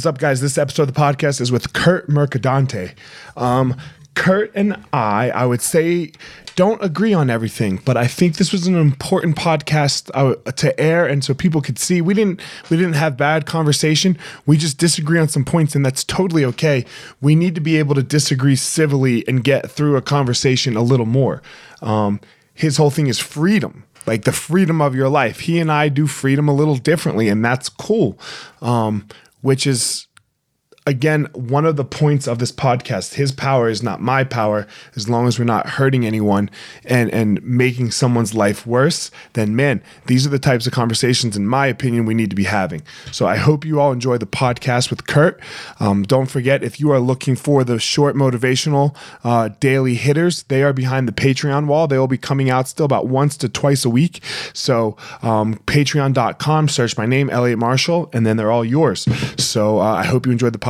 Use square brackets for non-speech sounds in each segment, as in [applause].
What's up, guys? This episode of the podcast is with Curt Mercadante. Um, Curt and I, I would say, don't agree on everything, but I think this was an important podcast uh, to air, and so people could see we didn't we didn't have bad conversation. We just disagree on some points, and that's totally okay. We need to be able to disagree civilly and get through a conversation a little more. Um, his whole thing is freedom like the freedom of your life. He and I do freedom a little differently, and that's cool. Um, which is again one of the points of this podcast his power is not my power as long as we're not hurting anyone and and making someone's life worse then man these are the types of conversations in my opinion we need to be having. So i hope you all enjoy the podcast with curt. Um, don't forget if you are looking for the short motivational uh, daily hitters they are behind the patreon wall. They will be coming out still about once to twice a week. So um, patreon.com search my name elliot marshall and then they're all yours. So uh, i hope you enjoyed the podcast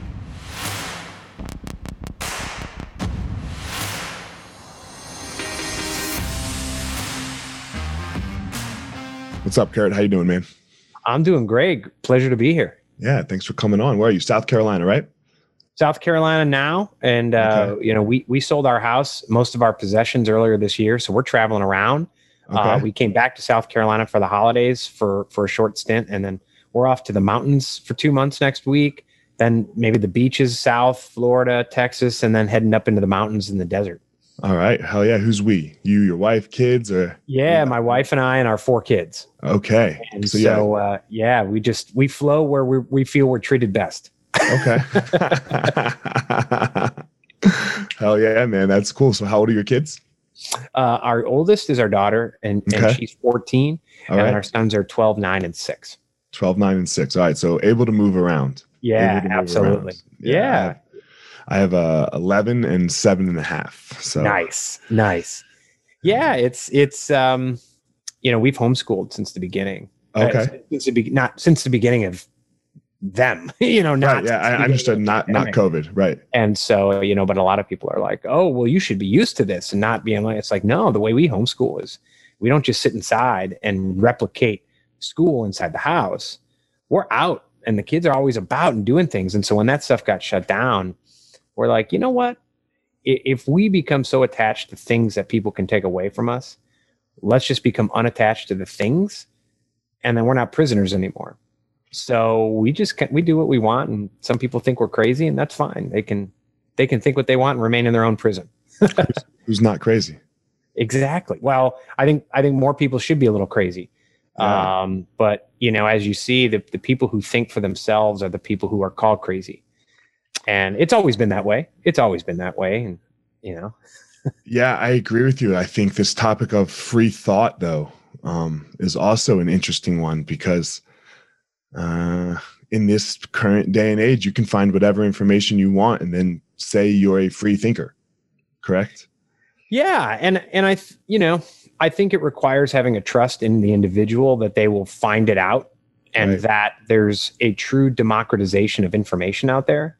What's up, Curt? How you doing, man? I'm doing great. Pleasure to be here. Yeah, thanks for coming on. Where are you? South Carolina, right? South Carolina now, and uh, okay. you know we we sold our house, most of our possessions earlier this year, so we're traveling around. Uh, okay. Uh, we came back to South Carolina for the holidays for for a short stint, and then we're off to the mountains for two months next week. Then maybe the beaches, South Florida, Texas, and then heading up into the mountains in the desert. All right. Hell yeah. Who's we? You, your wife, kids, or? Yeah, my wife and I and our four kids. Okay. And so, so yeah. Uh, yeah, we just, we flow where we, we feel we're treated best. Okay. [laughs] Hell yeah, man. That's cool. So how old are your kids? Uh, our oldest is our daughter and, okay. and she's 14 All and right. our sons are 12, nine and six. 12, nine and six. All right. So able to move around. Yeah, absolutely. Around. Yeah. yeah. I have a 11 and seven and a half. So nice, nice. Yeah, it's it's um, you know, we've homeschooled since the beginning. Uh, okay. Uh, since the be- not since the beginning of them, [laughs] you know, not right, yeah, I understood not not COVID, right? And so, you know, but a lot of people are like, "Oh, well, you should be used to this," and not being like, it's like, no, the way we homeschool is we don't just sit inside and replicate school inside the house. We're out, and the kids are always about and doing things. And so when that stuff got shut down, we're like, you know what? If we become so attached to things that people can take away from us, let's just become unattached to the things, and then we're not prisoners anymore. So we just can, we do what we want, and some people think we're crazy, and that's fine. They can they can think what they want and remain in their own prison. Who's not crazy? Exactly. Well, I think I think more people should be a little crazy. Yeah. Um, but you know, as you see, the, the people who think for themselves are the people who are called crazy and it's always been that way. It's always been that way and you know. [laughs] Yeah i agree with you. I think this topic of free thought though um, is also an interesting one because uh, in this current day and age you can find whatever information you want and then say you're a free thinker correct? Yeah and and i you know i think it requires having a trust in the individual that they will find it out and right. that there's a true democratization of information out there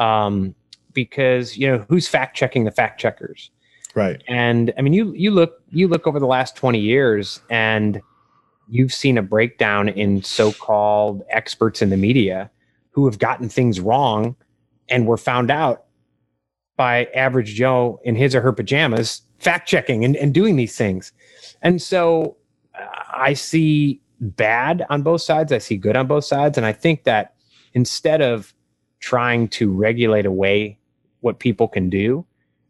um, because you know who's fact checking the fact checkers, right? And I mean, you you look you look over the last twenty years, and you've seen a breakdown in so-called experts in the media who have gotten things wrong and were found out by average Joe in his or her pajamas, fact checking and, and doing these things. And so uh, I see bad on both sides. I see good on both sides. And I think that instead of trying to regulate away what people can do,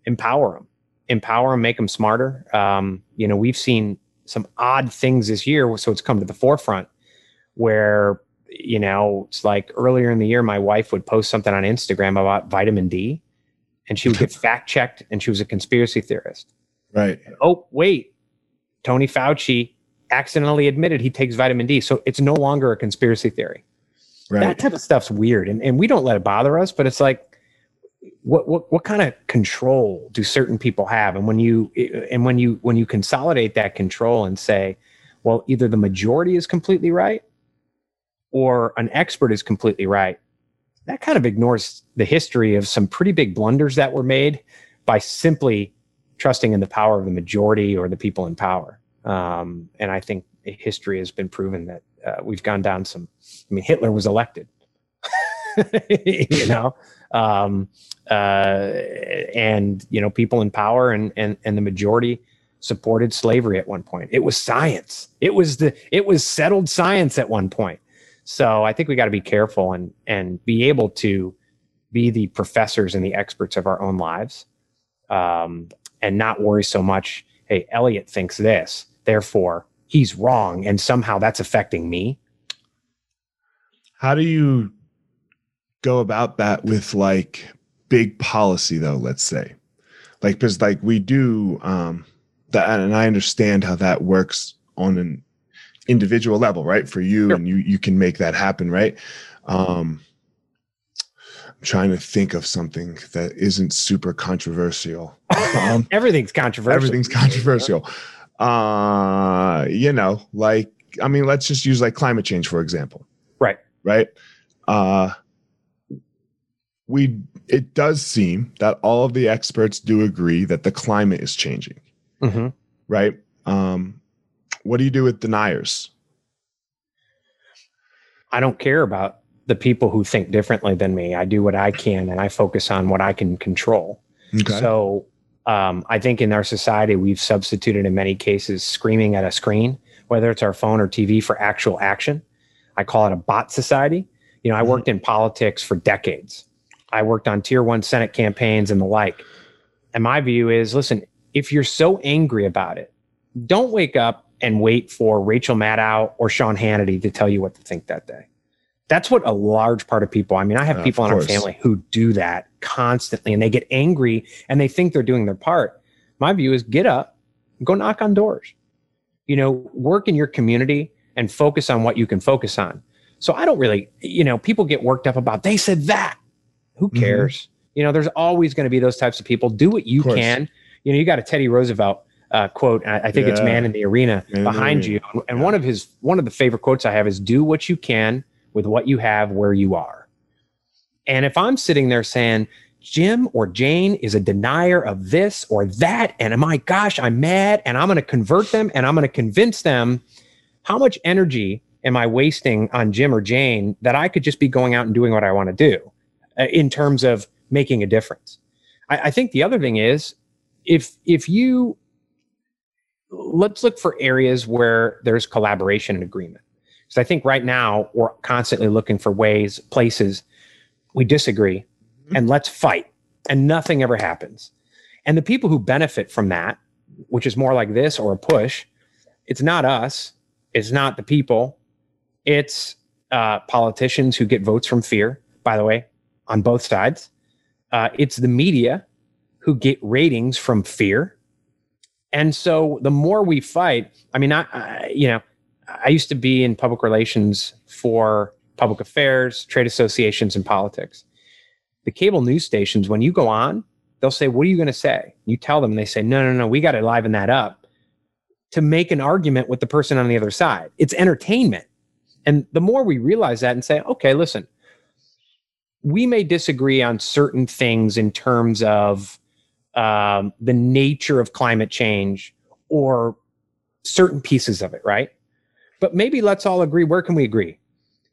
empower them, empower them, make them smarter. Um, you know, we've seen some odd things this year, so it's come to the forefront where you know it's like earlier in the year, my wife would post something on Instagram about vitamin D, and she would get [laughs] fact checked, and she was a conspiracy theorist. Right. Oh wait, Tony Fauci accidentally admitted he takes vitamin D, so it's no longer a conspiracy theory. Right. That type of stuff's weird. And, and we don't let it bother us, but it's like, what what what kind of control do certain people have and when you and when you when you consolidate that control and say well either the majority is completely right or an expert is completely right that kind of ignores the history of some pretty big blunders that were made by simply trusting in the power of the majority or the people in power um, and i think history has been proven that uh, we've gone down some i mean hitler was elected [laughs] you know um, uh, and you know people in power and and and the majority supported slavery at one point. It was science. It was the it was settled science at one point. So I think we got to be careful and and be able to be the professors and the experts of our own lives, um, and not worry so much. Hey, Elliot thinks this, therefore he's wrong, and somehow that's affecting me. How do you go about that with like big policy though let's say? Like because like we do um that and i understand how that works on an individual level right? For you sure. and you you can make that happen right? Um i'm trying to think of something that isn't super controversial. [laughs] Um, everything's controversial. everything's controversial uh you know like i mean let's just use like climate change for example. Right. Right? Uh we it does seem that all of the experts do agree that the climate is changing. Mm-hmm. right? Um, what do you do with deniers? I don't care about the people who think differently than me. I do what i can and i focus on what i can control. Okay. so um, i think in our society we've substituted in many cases screaming at a screen whether it's our phone or tv for actual action i call it a bot society you know i mm-hmm. worked in politics for decades I worked on tier one Senate campaigns and the like. And my view is listen, if you're so angry about it, don't wake up and wait for Rachel Maddow or Sean Hannity to tell you what to think that day. That's what a large part of people, I mean, I have uh, people in our family who do that constantly and they get angry and they think they're doing their part. My view is get up, go knock on doors. You know, work in your community and focus on what you can focus on. So I don't really, you know, people get worked up about they said that. Who mm-hmm. cares? Mm-hmm. You know, there's always going to be those types of people. Do what you can. You know, you got a Teddy Roosevelt uh, quote. I, I think yeah. it's "Man in the Arena" Man behind the arena. you. And yeah. one of his one of the favorite quotes I have is "Do what you can with what you have where you are." And if I'm sitting there saying, Jim or Jane is a denier of this or that. And my gosh, I'm mad and I'm going to convert them and I'm going to convince them. How much energy am I wasting on Jim or Jane that I could just be going out and doing what I want to do? uh, in terms of making a difference. I, I think the other thing is if if you let's look for areas where there's collaboration and agreement. Because I think right now we're constantly looking for ways, places we disagree, mm-hmm. and let's fight, and nothing ever happens. And the people who benefit from that, which is more like this or a push, it's not us, it's not the people, it's uh, politicians who get votes from fear. By the way, on both sides. Uh, it's the media who get ratings from fear. And so the more we fight, I mean, I, I, you know, I used to be in public relations for public affairs, trade associations, and politics. The cable news stations, when you go on, they'll say, What are you going to say? You tell them, and they say, No, no, no, we got to liven that up to make an argument with the person on the other side. It's entertainment. And the more we realize that and say, Okay, listen, we may disagree on certain things in terms of um, the nature of climate change or certain pieces of it, right? But maybe let's all agree. Where can we agree?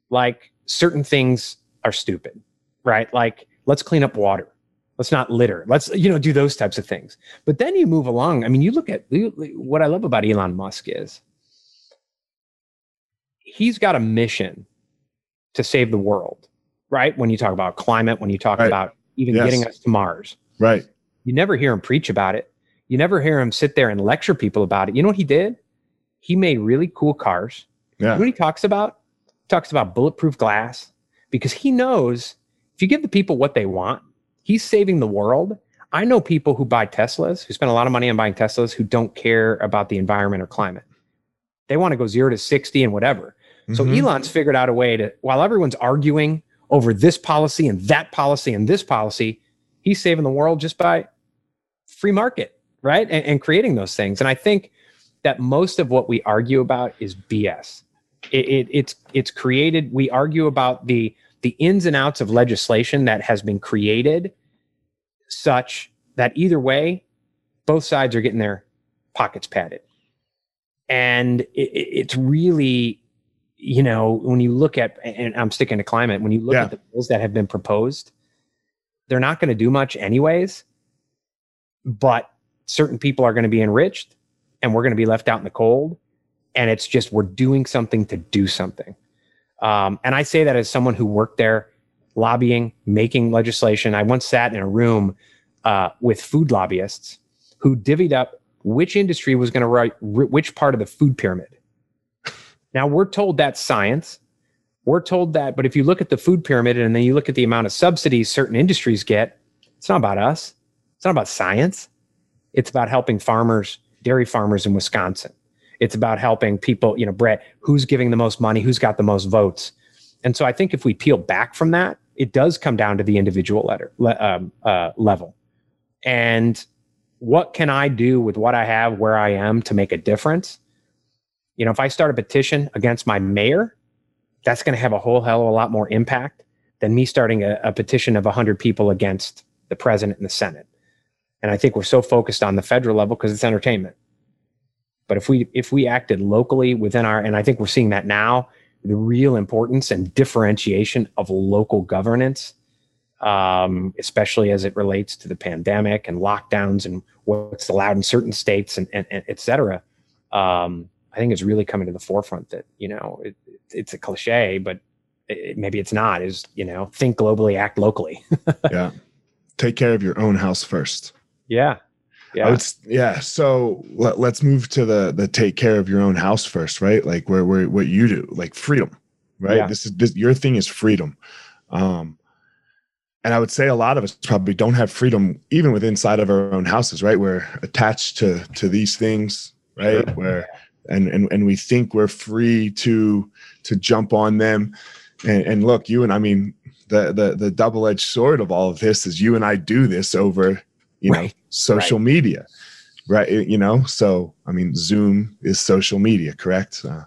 Like certain things are stupid, right? Like let's clean up water. Let's not litter. Let's, you know, do those types of things. But then you move along. I mean, you look at what I love about Elon Musk is he's got a mission to save the world right? When you talk about climate, when you talk right. about even yes. getting us to Mars. Right. You never hear him preach about it. You never hear him sit there and lecture people about it. You know what he did? He made really cool cars. Yeah. You know what he talks about? He talks about bulletproof glass because he knows if you give the people what they want, he's saving the world. I know people who buy Teslas, who spend a lot of money on buying Teslas, who don't care about the environment or climate. They want to go zero to 60 and whatever. Mm-hmm. So Elon's figured out a way to, while everyone's arguing over this policy and that policy and this policy, he's saving the world just by free market, right? And, and creating those things. And I think that most of what we argue about is BS. It, it, it's it's created. We argue about the the ins and outs of legislation that has been created, such that either way, both sides are getting their pockets padded, and it, it's really, you know, when you look at and I'm sticking to climate. When you look Yeah. at the bills that have been proposed, they're not going to do much anyways. But certain people are going to be enriched, and we're going to be left out in the cold. And it's just we're doing something to do something. Um, and I say that as someone who worked there, lobbying, making legislation. I once sat in a room uh, with food lobbyists who divvied up which industry was going to write which part of the food pyramid. Now we're told that's science. We're told that, but if you look at the food pyramid and then you look at the amount of subsidies certain industries get, it's not about us. It's not about science. It's about helping farmers, dairy farmers in Wisconsin. It's about helping people, you know, Brett, who's giving the most money, who's got the most votes. And so I think if we peel back from that, it does come down to the individual letter, le- um, uh, level. And what can I do with what I have where I am to make a difference? You know, if I start a petition against my mayor, that's going to have a whole hell of a lot more impact than me starting a, a petition of 100 people against the president and the Senate. And I think we're so focused on the federal level because it's entertainment. But if we if we acted locally within our, and I think we're seeing that now, the real importance and differentiation of local governance, um, especially as it relates to the pandemic and lockdowns and what's allowed in certain states and, and, and et cetera. Um, I think it's really coming to the forefront that you know it, it's a cliche, but it, maybe it's not. Is you know think globally, act locally. [laughs] yeah. Take care of your own house first. Yeah, yeah, would, yeah. So let, let's move to the the take care of your own house first, right? Like where where what you do, like freedom, right? Yeah. This is this your thing is freedom. Um and I would say a lot of us probably don't have freedom even with inside of our own houses, right? We're attached to to these things, right? Where and and and we think we're free to to jump on them. And, and look, you and I mean the the the double edged sword of all of this is you and I do this over you know Right. Social media right you know so i mean zoom is social media correct uh,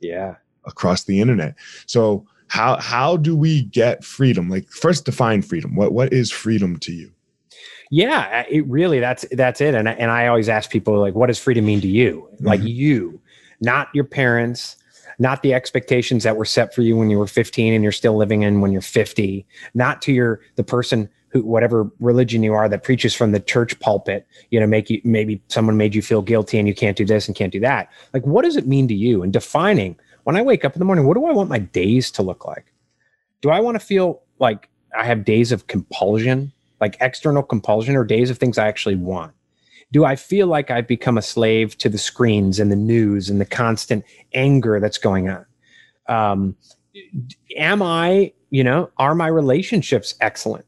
yeah. across the internet so how how do we get freedom like first define freedom what what is freedom to you Yeah, it really that's that's it. And I- and I always ask people like, what does freedom mean to you? Like Mhm. you, not your parents, not the expectations that were set for you when you were 15 and you're still living in when you're 50, not to your the person who whatever religion you are that preaches from the church pulpit, you know, make you maybe someone made you feel guilty and you can't do this and can't do that. Like, what does it mean to you? And defining when I wake up in the morning, what do I want my days to look like? Do I want to feel like I have days of compulsion, like external compulsion, or days of things I actually want? Do I feel like I've become a slave to the screens and the news and the constant anger that's going on? Um, am I, you know, are my relationships excellent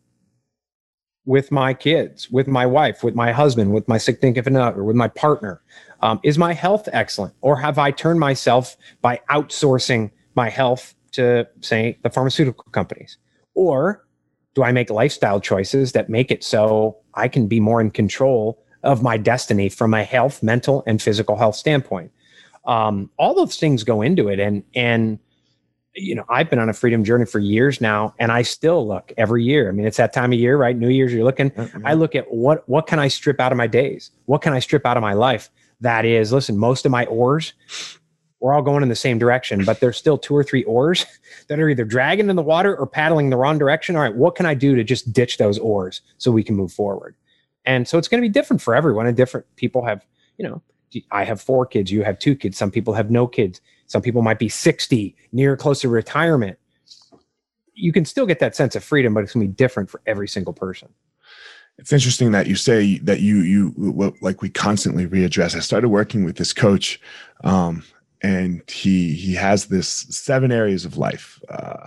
with my kids, with my wife, with my husband, with my significant other, with my partner? Um, is my health excellent, or have I turned myself by outsourcing my health to, say, the pharmaceutical companies? Or do I make lifestyle choices that make it so I can be more in control of my destiny from a health, mental, and physical health standpoint? Um, all those things go into it, and and you know I've been on a freedom journey for years now, and I still look every year. I mean, it's that time of year, right? New Year's, you're looking. Mm-hmm. I look at what what can I strip out of my days? What can I strip out of my life? That is, listen, most of my oars, we're all going in the same direction, but there's still two or three oars [laughs] that are either dragging in the water or paddling the wrong direction. All right, what can I do to just ditch those oars so we can move forward? And so it's going to be different for everyone. And different people have, you know, I have four kids, you have two kids. Some people have no kids. Some people might be 60, near close to retirement. You can still get that sense of freedom, but it's going to be different for every single person. it's interesting that you say that you you like we constantly readdress i started working with this coach um and he he has this seven areas of life uh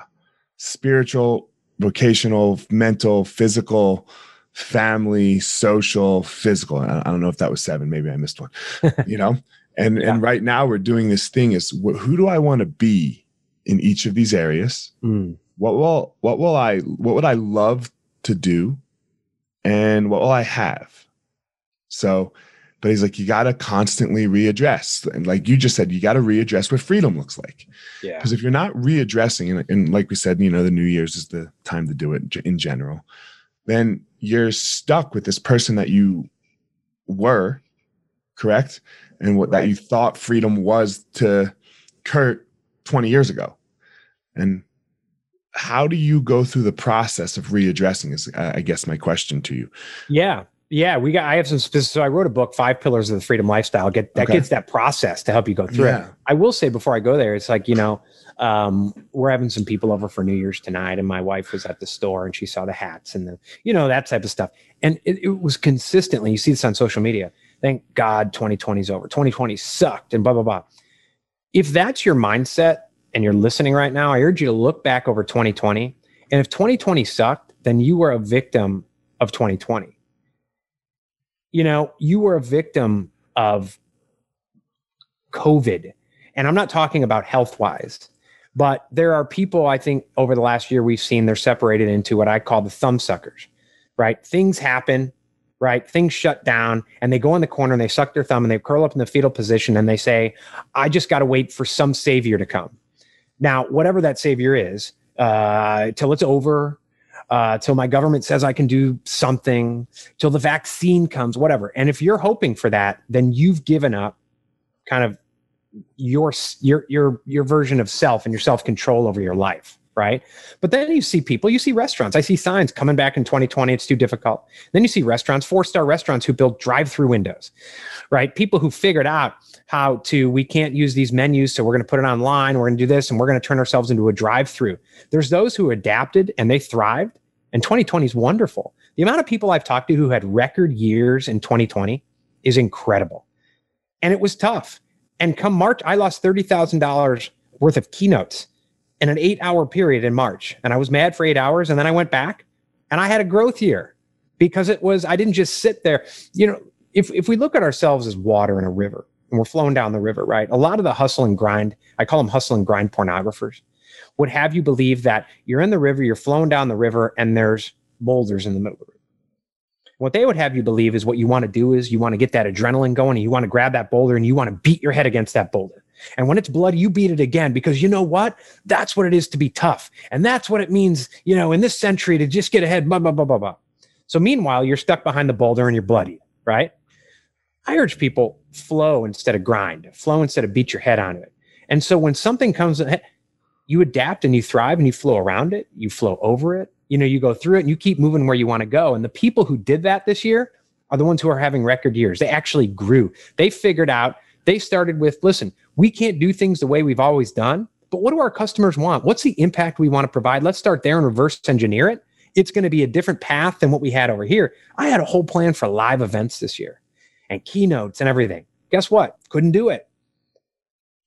spiritual vocational mental physical family social physical I, I don't know if that was seven maybe i missed one [laughs] you know and Yeah. and right now we're doing this thing is wh- who do i want to be in each of these areas hmm. what will what will i what would i love to do and what will I have. So, but he's like, you got to constantly readdress. And like you just said, you got to readdress what freedom looks like. Yeah. Because if you're not readdressing, and, and like we said, you know, the New Year's is the time to do it in general, then you're stuck with this person that you were, correct? And what Right. that you thought freedom was to Curt 20 years ago. And how do you go through the process of readdressing is uh, I guess my question to you. Yeah. Yeah. We got, I have some specific, so I wrote a book, Five Pillars of the Freedom Lifestyle. Get that Okay. gets that process to help you go through it. Yeah. I will say before I go there, it's like, you know, um, we're having some people over for New Year's tonight, and my wife was at the store and she saw the hats and the, you know, that type of stuff. And it, it was consistently, you see this on social media. Thank God 2020 is over. 2020 sucked and blah, blah, blah. If that's your mindset and you're listening right now, I urge you to look back over 2020. And if 2020 sucked, then you were a victim of 2020. You know, you were a victim of COVID. And I'm not talking about health wise, but there are people I think over the last year we've seen they're separated into what I call the thumb suckers, right? Things happen, right? Things shut down and they go in the corner and they suck their thumb and they curl up in the fetal position and they say, I just got to wait for some savior to come. Now, whatever that savior is, uh, till it's over, uh, till my government says I can do something, till the vaccine comes, whatever. And if you're hoping for that, then you've given up kind of your your your your version of self and your self control over your life right? But then you see people you see restaurants. I see signs coming back in 2020 it's too difficult. Then you see restaurants four star restaurants who build drive through windows right? People who figured out how to we can't use these menus so we're going to put it online we're going to do this and we're going to turn ourselves into a drive through there's those who adapted and they thrived and 2020 is wonderful. The amount of people i've talked to who had record years in 2020 is incredible. And it was tough. And come March, I lost $30,000 worth of keynotes in an eight hour period in March. And I was mad for eight hours. And then I went back and I had a growth year because it was, I didn't just sit there. You know, if, if we look at ourselves as water in a river and we're flowing down the river, right? A lot of the hustle and grind, I call them hustle and grind pornographers, would have you believe that you're in the river, you're flowing down the river, and there's boulders in the middle of the river. What they would have you believe is what you want to do is you want to get that adrenaline going and you want to grab that boulder and you want to beat your head against that boulder. And when it's bloody, you beat it again because you know what? That's what it is to be tough. And that's what it means, you know, in this century to just get ahead, blah, blah, blah, blah, blah. So meanwhile, you're stuck behind the boulder and you're bloody, right? I urge people flow instead of grind, flow instead of beat your head on it. And so when something comes, eh, you adapt and you thrive and you flow around it, you flow over it, you know, you go through it and you keep moving where you want to go. And the people who did that this year are the ones who are having record years. They actually grew. They figured out, they started with, listen, we can't do things the way we've always done, but what do our customers want? What's the impact we want to provide? Let's start there and reverse engineer it. It's going to be a different path than what we had over here. I had a whole plan for live events this year and keynotes and everything. Guess what? Couldn't do it.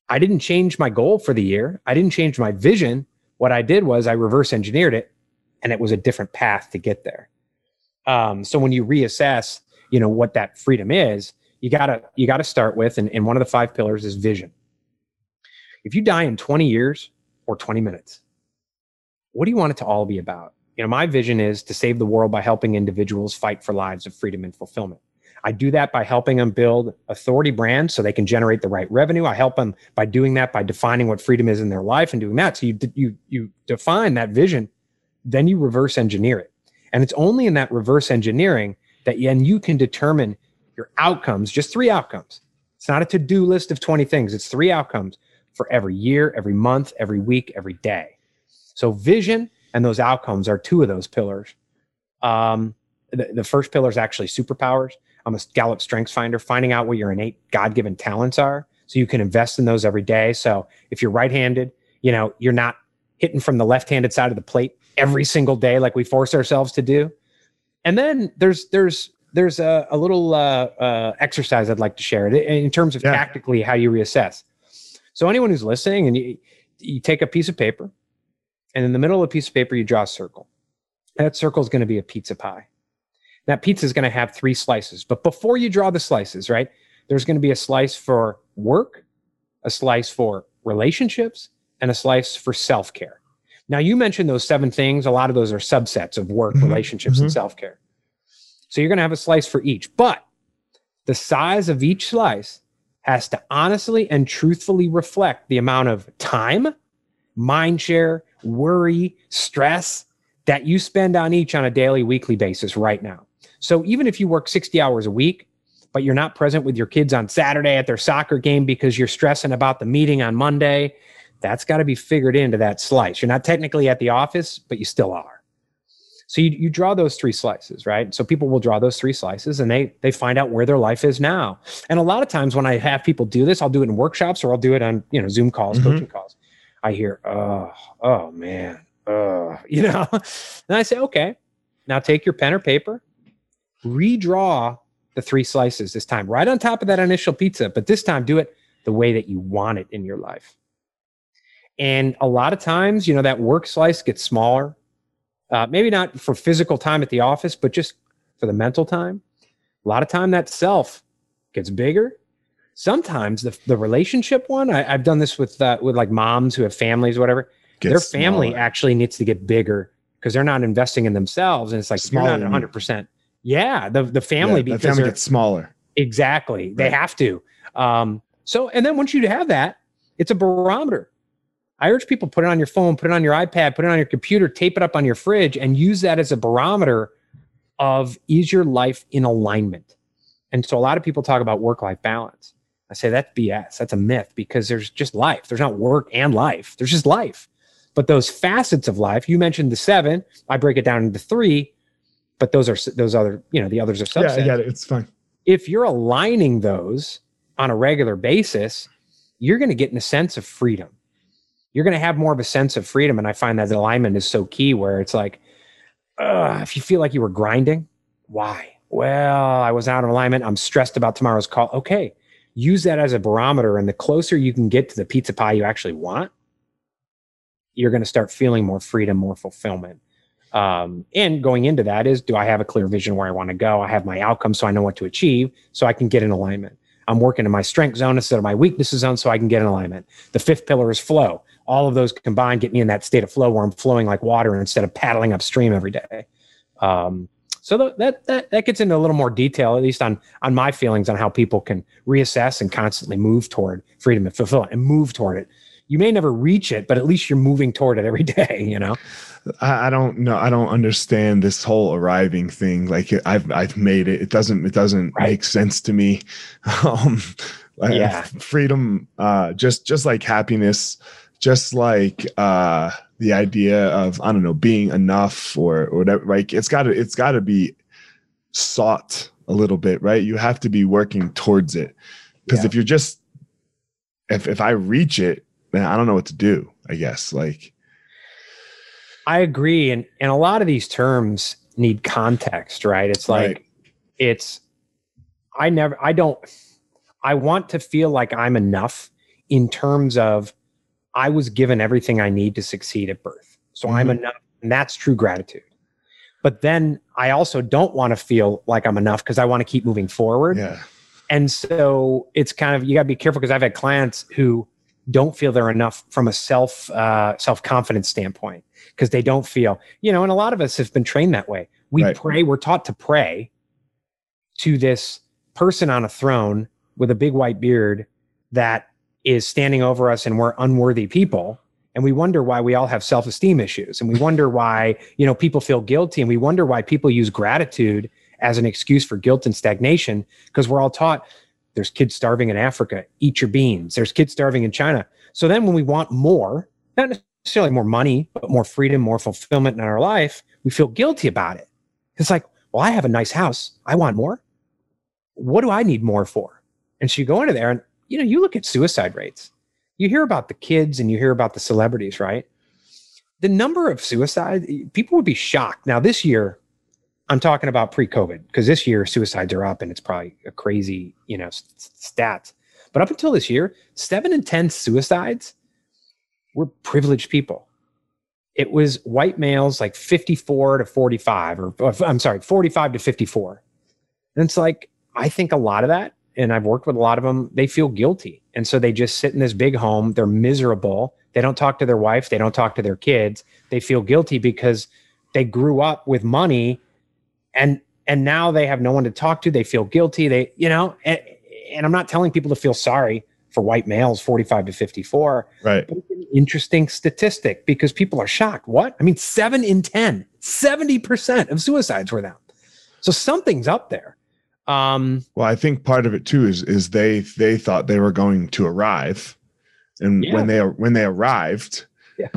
I didn't change my goal for the year. I didn't change my vision. What I did was I reverse engineered it and it was a different path to get there. Um, so when you reassess, you know, what that freedom is, you gotta, you gotta start with, and, and one of the five pillars is vision. If you die in 20 years or 20 minutes, what do you want it to all be about? You know, my vision is to save the world by helping individuals fight for lives of freedom and fulfillment. I do that by helping them build authority brands so they can generate the right revenue. I help them by doing that by defining what freedom is in their life and doing that. So you you you define that vision, then you reverse engineer it. And it's only in that reverse engineering that then you can determine your outcomes, just three outcomes. It's not a to-do list of 20 things. It's three outcomes for every year, every month, every week, every day. So vision and those outcomes are two of those pillars. Um, the, the first pillar is actually superpowers. I'm a Gallup Strengths Finder, finding out what your innate God-given talents are, so you can invest in those every day. So if you're right-handed, you know you're not hitting from the left-handed side of the plate every single day like we force ourselves to do. And then there's there's there's a, a little uh, uh, exercise I'd like to share in terms of Yeah. tactically how you reassess. So anyone who's listening, and you you take a piece of paper, and in the middle of the piece of paper you draw a circle. That circle is going to be a pizza pie. That pizza is going to have three slices. But before you draw the slices, right, there's going to be a slice for work, a slice for relationships, and a slice for self care. Now, you mentioned those seven things. A lot of those are subsets of work, Mhm, relationships, and mhm. self care. So you're going to have a slice for each, but the size of each slice has to honestly and truthfully reflect the amount of time, mind share, worry, stress that you spend on each on a daily, weekly basis right now. So even if you work 60 hours a week, but you're not present with your kids on Saturday at their soccer game because you're stressing about the meeting on Monday, that's got to be figured into that slice. You're not technically at the office, but you still are. So you, you draw those three slices, right? So people will draw those three slices and they they find out where their life is now. And a lot of times when I have people do this, I'll do it in workshops or I'll do it on, you know, Zoom calls, mm-hmm. coaching calls. I hear, oh, oh man, oh, [laughs] you know. and I say, okay, now take your pen or paper, redraw the three slices this time, right on top of that initial pizza, but this time do it the way that you want it in your life. And a lot of times, you know, that work slice gets smaller uh, maybe not for physical time at the office, but just for the mental time. A lot of time that self gets bigger. Sometimes the, the relationship one, I, have done this with uh, with like moms who have families, whatever. Gets their family smaller. actually needs to get bigger because they're not investing in themselves, and it's like smaller, you're not 100. percent Yeah, the the family yeah, the family gets smaller. Exactly, right. they have to. Um, so, and then once you have that, it's a barometer. I urge people put it on your phone, put it on your iPad, put it on your computer, tape it up on your fridge, and use that as a barometer of is your life in alignment? And so a lot of people talk about work life balance. I say that's BS. That's a myth because there's just life. There's not work and life. There's just life. But those facets of life, you mentioned the seven. I break it down into three, but those are those other, you know, the others are subsets. Yeah, yeah, it's fine. If you're aligning those on a regular basis, you're going to get in a sense of freedom you're going to have more of a sense of freedom. And I find that alignment is so key where it's like, uh, if you feel like you were grinding, why? Well, I was out of alignment. I'm stressed about tomorrow's call. Okay. Use that as a barometer. And the closer you can get to the pizza pie you actually want, you're going to start feeling more freedom, more fulfillment. Um, and going into that is do I have a clear vision where I want to go? I have my outcome so I know what to achieve so I can get in alignment. I'm working in my strength zone instead of my weaknesses zone so I can get in alignment. The fifth pillar is flow all of those combined get me in that state of flow where I'm flowing like water instead of paddling upstream every day. Um, so that that that gets into a little more detail, at least on on my feelings on how people can reassess and constantly move toward freedom and fulfillment and move toward it. You may never reach it, but at least you're moving toward it every [laughs] day. You know. I, I don't know. I don't understand this whole arriving thing. Like I've I've made it. It doesn't it doesn't right. make sense to me. [laughs] Um, yeah. [laughs] Freedom, uh, just just like happiness just like uh the idea of i don't know being enough or or whatever like it's got to it's got to be sought a little bit right you have to be working towards it because yeah. if you're just if if i reach it then i don't know what to do i guess like i agree and and a lot of these terms need context right it's like right. it's i never i don't i want to feel like i'm enough in terms of I was given everything I need to succeed at birth. So mm-hmm. I'm enough. And that's true gratitude. But then I also don't want to feel like I'm enough because I want to keep moving forward. Yeah. And so it's kind of, you got to be careful because I've had clients who don't feel they're enough from a self uh, self confidence standpoint because they don't feel you know and a lot of us have been trained that way we right. pray we're taught to pray to this person on a throne with a big white beard that is standing over us and we're unworthy people. And we wonder why we all have self-esteem issues. And we wonder why you know people feel guilty. And we wonder why people use gratitude as an excuse for guilt and stagnation because we're all taught there's kids starving in africa. Eat your beans. There's kids starving in china. So then when we want more not necessarily more money but more freedom more fulfillment in our life we feel guilty about it. It's like well i have a nice house. I want more. What do i need more for? And so you go into there and you know, you look at suicide rates. You hear about the kids and you hear about the celebrities, right? The number of suicide, people would be shocked. Now, this year, I'm talking about pre-COVID because this year suicides are up and it's probably a crazy, you know, stats. But up until this year, seven in 10 suicides were privileged people. It was white males like 54 to 45, or I'm sorry, 45 to 54. And it's like, I think a lot of that and I've worked with a lot of them, they feel guilty. And so they just sit in this big home. They're miserable. They don't talk to their wife. They don't talk to their kids. They feel guilty because they grew up with money and and now they have no one to talk to. They feel guilty. They, you know, and, and I'm not telling people to feel sorry for white males 45 to 54. Right. But it's an interesting statistic because people are shocked. What? I mean, seven in 10, 70% of suicides were them. So something's up there. Um, well, I think part of it too is is they they thought they were going to arrive, and Yeah. when they when they arrived, Yeah.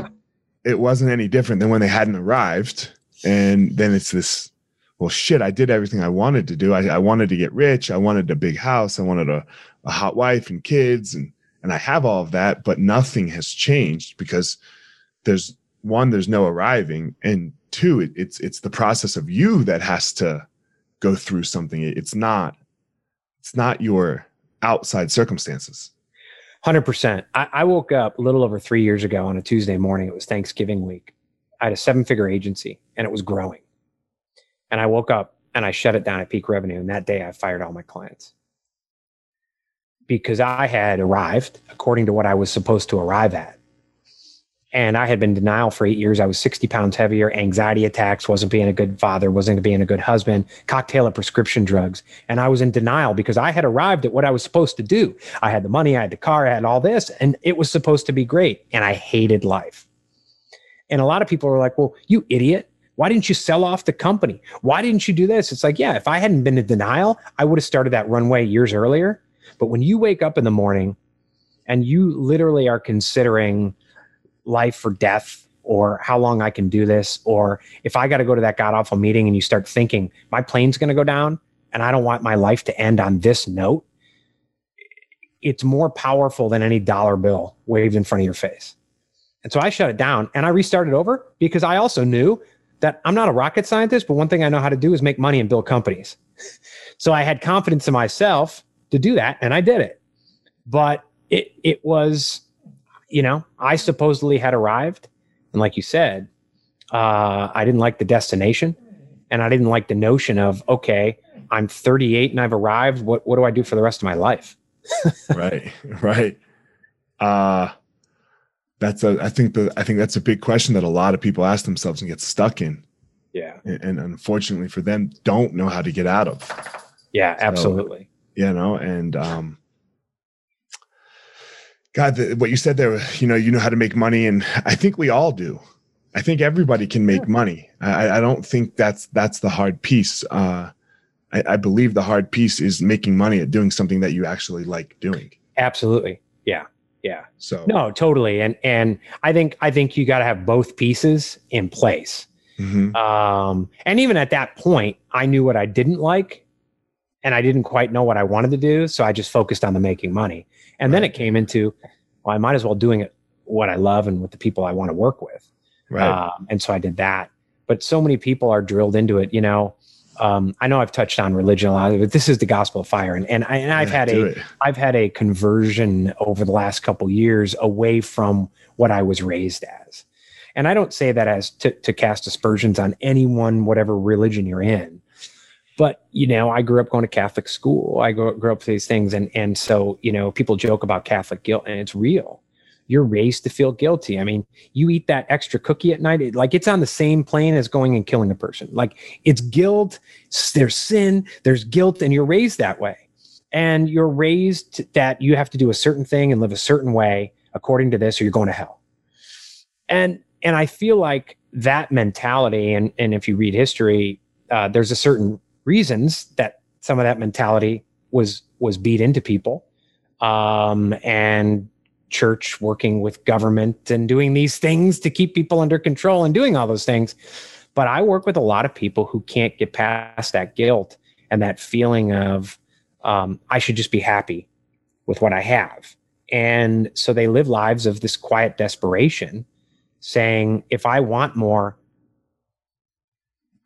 it wasn't any different than when they hadn't arrived. And then it's this, well, shit, I did everything I wanted to do. I, I wanted to get rich. I wanted a big house. I wanted a, a hot wife and kids, and and I have all of that, but nothing has changed because there's one, there's no arriving, and two, it, it's it's the process of you that has to go through something. It's not, it's not your outside circumstances. Hundred percent. I, I woke up a little over three years ago on a Tuesday morning. It was Thanksgiving week. I had a seven-figure agency, and it was growing. And I woke up and I shut it down at peak revenue. And that day, I fired all my clients because I had arrived according to what I was supposed to arrive at. And I had been denial for eight years. I was 60 pounds heavier, anxiety attacks, wasn't being a good father, wasn't being a good husband, cocktail of prescription drugs. And I was in denial because I had arrived at what I was supposed to do. I had the money, I had the car, I had all this, and it was supposed to be great. And I hated life. And a lot of people were like, well, you idiot. Why didn't you sell off the company? Why didn't you do this? It's like, yeah, if I hadn't been in denial, I would have started that runway years earlier. But when you wake up in the morning and you literally are considering life or death or how long I can do this, or if I got to go to that god awful meeting and you start thinking my plane's going to go down and I don't want my life to end on this note, it's more powerful than any dollar bill waved in front of your face. And so I shut it down and I restarted over because I also knew that I'm not a rocket scientist, but one thing I know how to do is make money and build companies. so I had confidence in myself to do that and I did it. But it it was, you know, I supposedly had arrived. And like you said, uh, I didn't like the destination and I didn't like the notion of, okay, I'm 38 and I've arrived. What what do I do for the rest of my life? [laughs] right right uh that's a i think the i think that's a big question that a lot of people ask themselves and get stuck in Yeah. and, and unfortunately for them don't know how to get out of Yeah, absolutely. you know and um god the, what you said there you know you know how to make money and i think we all do i think everybody can make money i i don't think that's that's the hard piece uh I, I believe the hard piece is making money at doing something that you actually like doing Absolutely. Yeah. Yeah. so No, totally. And and I think I think you got to have both pieces in place. Mhm. Um, and even at that point, I knew what I didn't like, and I didn't quite know what I wanted to do. So I just focused on the making money. And then it came into, well, I might as well doing it what I love and with the people I want to work with. right Um, and so I did that. But so many people are drilled into it. You know, um, I know I've touched on religion a lot, but this is the gospel of fire, and and, I, and I've Yeah, had a. I've had a conversion over the last couple years away from what I was raised as. And I don't say that as to, to cast aspersions on anyone, whatever religion you're in. But, you know, I grew up going to Catholic school. I grew, grew up these things. And, and so, you know, people joke about Catholic guilt and it's real. You're raised to feel guilty. I mean, you eat that extra cookie at night, it, like it's on the same plane as going and killing a person. Like it's guilt, there's sin, there's guilt, and you're raised that way and you're raised that you have to do a certain thing and live a certain way according to this or you're going to hell and and i feel like that mentality and and if you read history uh, there's a certain reasons that some of that mentality was was beat into people. Um and church working with government and doing these things to keep people under control and doing all those things. But i work with a lot of people who can't get past that guilt and that feeling of um, I should just be happy with what I have. And so they live lives of this quiet desperation, saying, if I want more,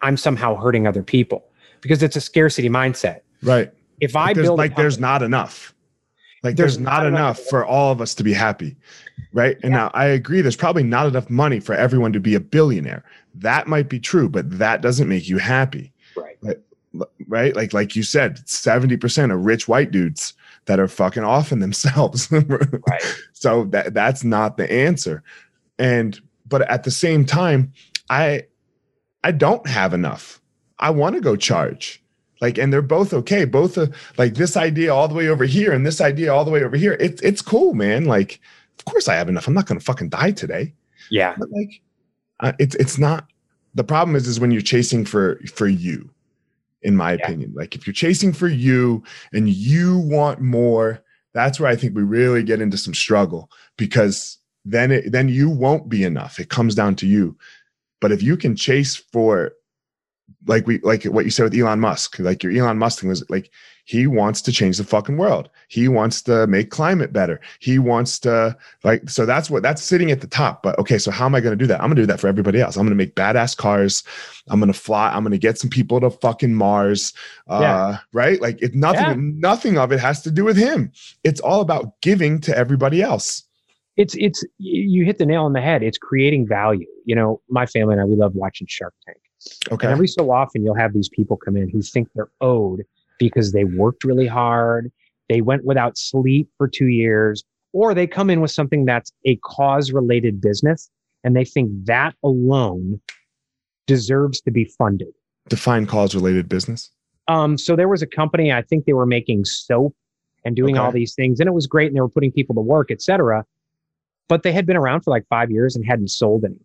I'm somehow hurting other people because it's a scarcity mindset. right. If I like build like there's not enough. Like There's there's, not, not enough enough. for all of us to be happy right? And Yeah. now i agree there's probably not enough money for everyone to be a billionaire. That might be true but that doesn't make you happy. Right, L- right? Like like you said 70% of rich white dudes that are fucking off in themselves. [laughs] Right, so that that's not the answer. And but at the same time i i don't have enough I want to go charge. Like, and they're both okay. Both uh, like this idea all the way over here and this idea all the way over here. It's it's cool, man. Like, of course I have enough. I'm not gonna fucking die today. Yeah. But like, uh, it's it's not. The problem is is when you're chasing for for you, in my Yeah. opinion. Like if you're chasing for you and you want more, that's where I think we really get into some struggle because then it then you won't be enough. It comes down to you. But if you can chase for like we like what you said with Elon Musk, like your Elon Musk thing was like he wants to change the fucking world. He wants to make climate better. He wants to like so that's what that's sitting at the top. But okay, so how am I going to do that? I'm going to do that for everybody else. I'm going to make badass cars. I'm going to fly. I'm going to get some people to fucking Mars. Uh, Yeah. right? Like it nothing Yeah. nothing of it has to do with him. It's all about giving to everybody else. it's it's you you hit the nail on the head. It's creating value. You know, my family and I we love watching Shark Tank. Okay. And every so often you'll have these people come in who think they're owed because they worked really hard, they went without sleep for 2 years, or they come in with something that's a cause related business and they think that alone deserves to be funded. Define cause related business. Um, so there was a company, I think they were making soap and doing all these things, and it was great, and they were putting people to work, et cetera. But they had been around for like five years and hadn't sold any.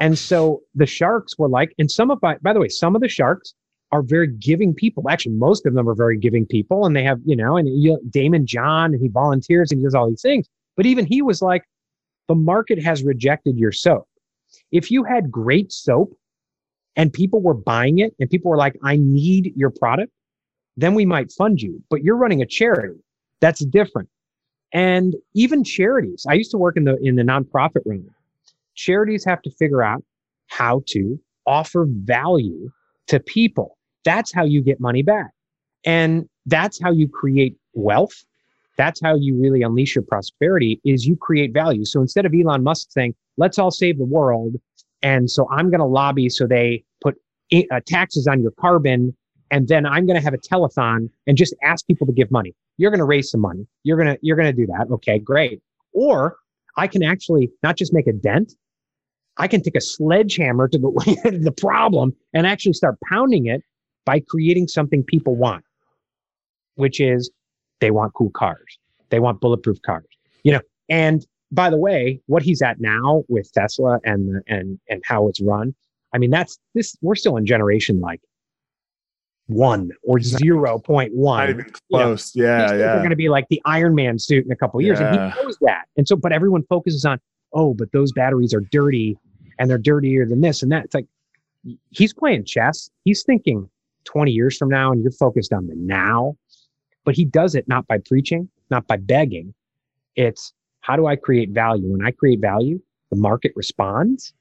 And so the sharks were like, and some of by, by the way, some of the sharks are very giving people. Actually, most of them are very giving people, and they have, you know, and you, Daymond John, and he volunteers and he does all these things. But even he was like, the market has rejected your soap. If you had great soap and people were buying it and people were like, I need your product, then we might fund you. But you're running a charity. That's different. And even charities, I used to work in the in the nonprofit realm. Charities have to figure out how to offer value to people. That's how you get money back. And that's how you create wealth. That's how you really unleash your prosperity is you create value. So instead of Elon Musk saying, let's all save the world. And so I'm going to lobby so they put uh, taxes on your carbon. And then I'm going to have a telethon and just ask people to give money. You're going to raise some money. You're going to, you're going to do that. Okay, great. Or I can actually not just make a dent. I can take a sledgehammer to the, [laughs] the problem and actually start pounding it by creating something people want, which is they want cool cars. They want bulletproof cars, you know. And by the way, what he's at now with Tesla and and and how it's run, I mean, that's this. We're still in generation like one or zero point one. Not even close. Yeah, These things yeah. are going to be like the Iron Man suit in a couple of years, and he knows that. And so, but everyone focuses on, oh, but those batteries are dirty, and they're dirtier than this and that. It's like he's playing chess. He's thinking twenty years from now, and you're focused on the now. But he does it not by preaching, not by begging. It's how do I create value? When I create value, the market responds,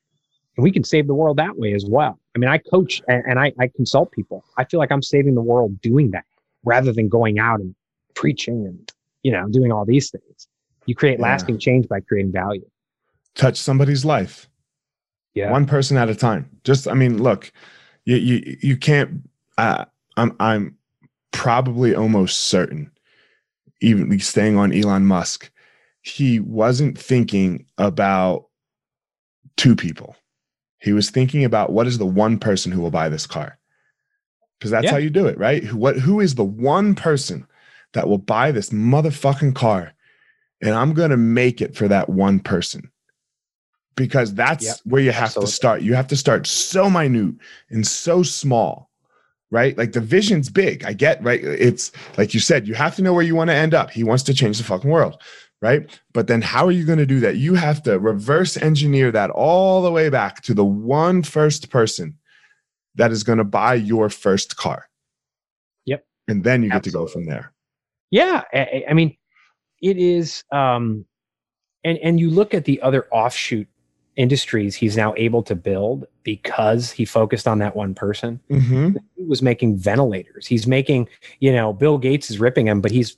and we can save the world that way as well. I mean, I coach and, and I, I consult people. I feel like I'm saving the world doing that rather than going out and preaching and you know doing all these things. You create Yeah. lasting change by creating value. Touch somebody's life. Yeah. one person at a time. Just, I mean, look, you you you can't. Uh, I'm I'm probably almost certain, even staying on Elon Musk, he wasn't thinking about two people. He was thinking about what is the one person who will buy this car, because that's Yeah. how you do it, right? Who what who is the one person that will buy this motherfucking car, and I'm gonna make it for that one person because that's Yep, where you have absolutely. to start. You have to start so minute and so small, right? Like the vision's big. I get, right? It's like you said, you have to know where you want to end up. He wants to change the fucking world, right? But then how are you going to do that? You have to reverse engineer that all the way back to the one first person that is going to buy your first car. Yep. And then you get to go from there. Yeah, I, I- I mean, it is, um, and and you look at the other offshoot industries he's now able to build because he focused on that one person. Mm-hmm. He was making ventilators. He's making, you know, Bill Gates is ripping him, but he's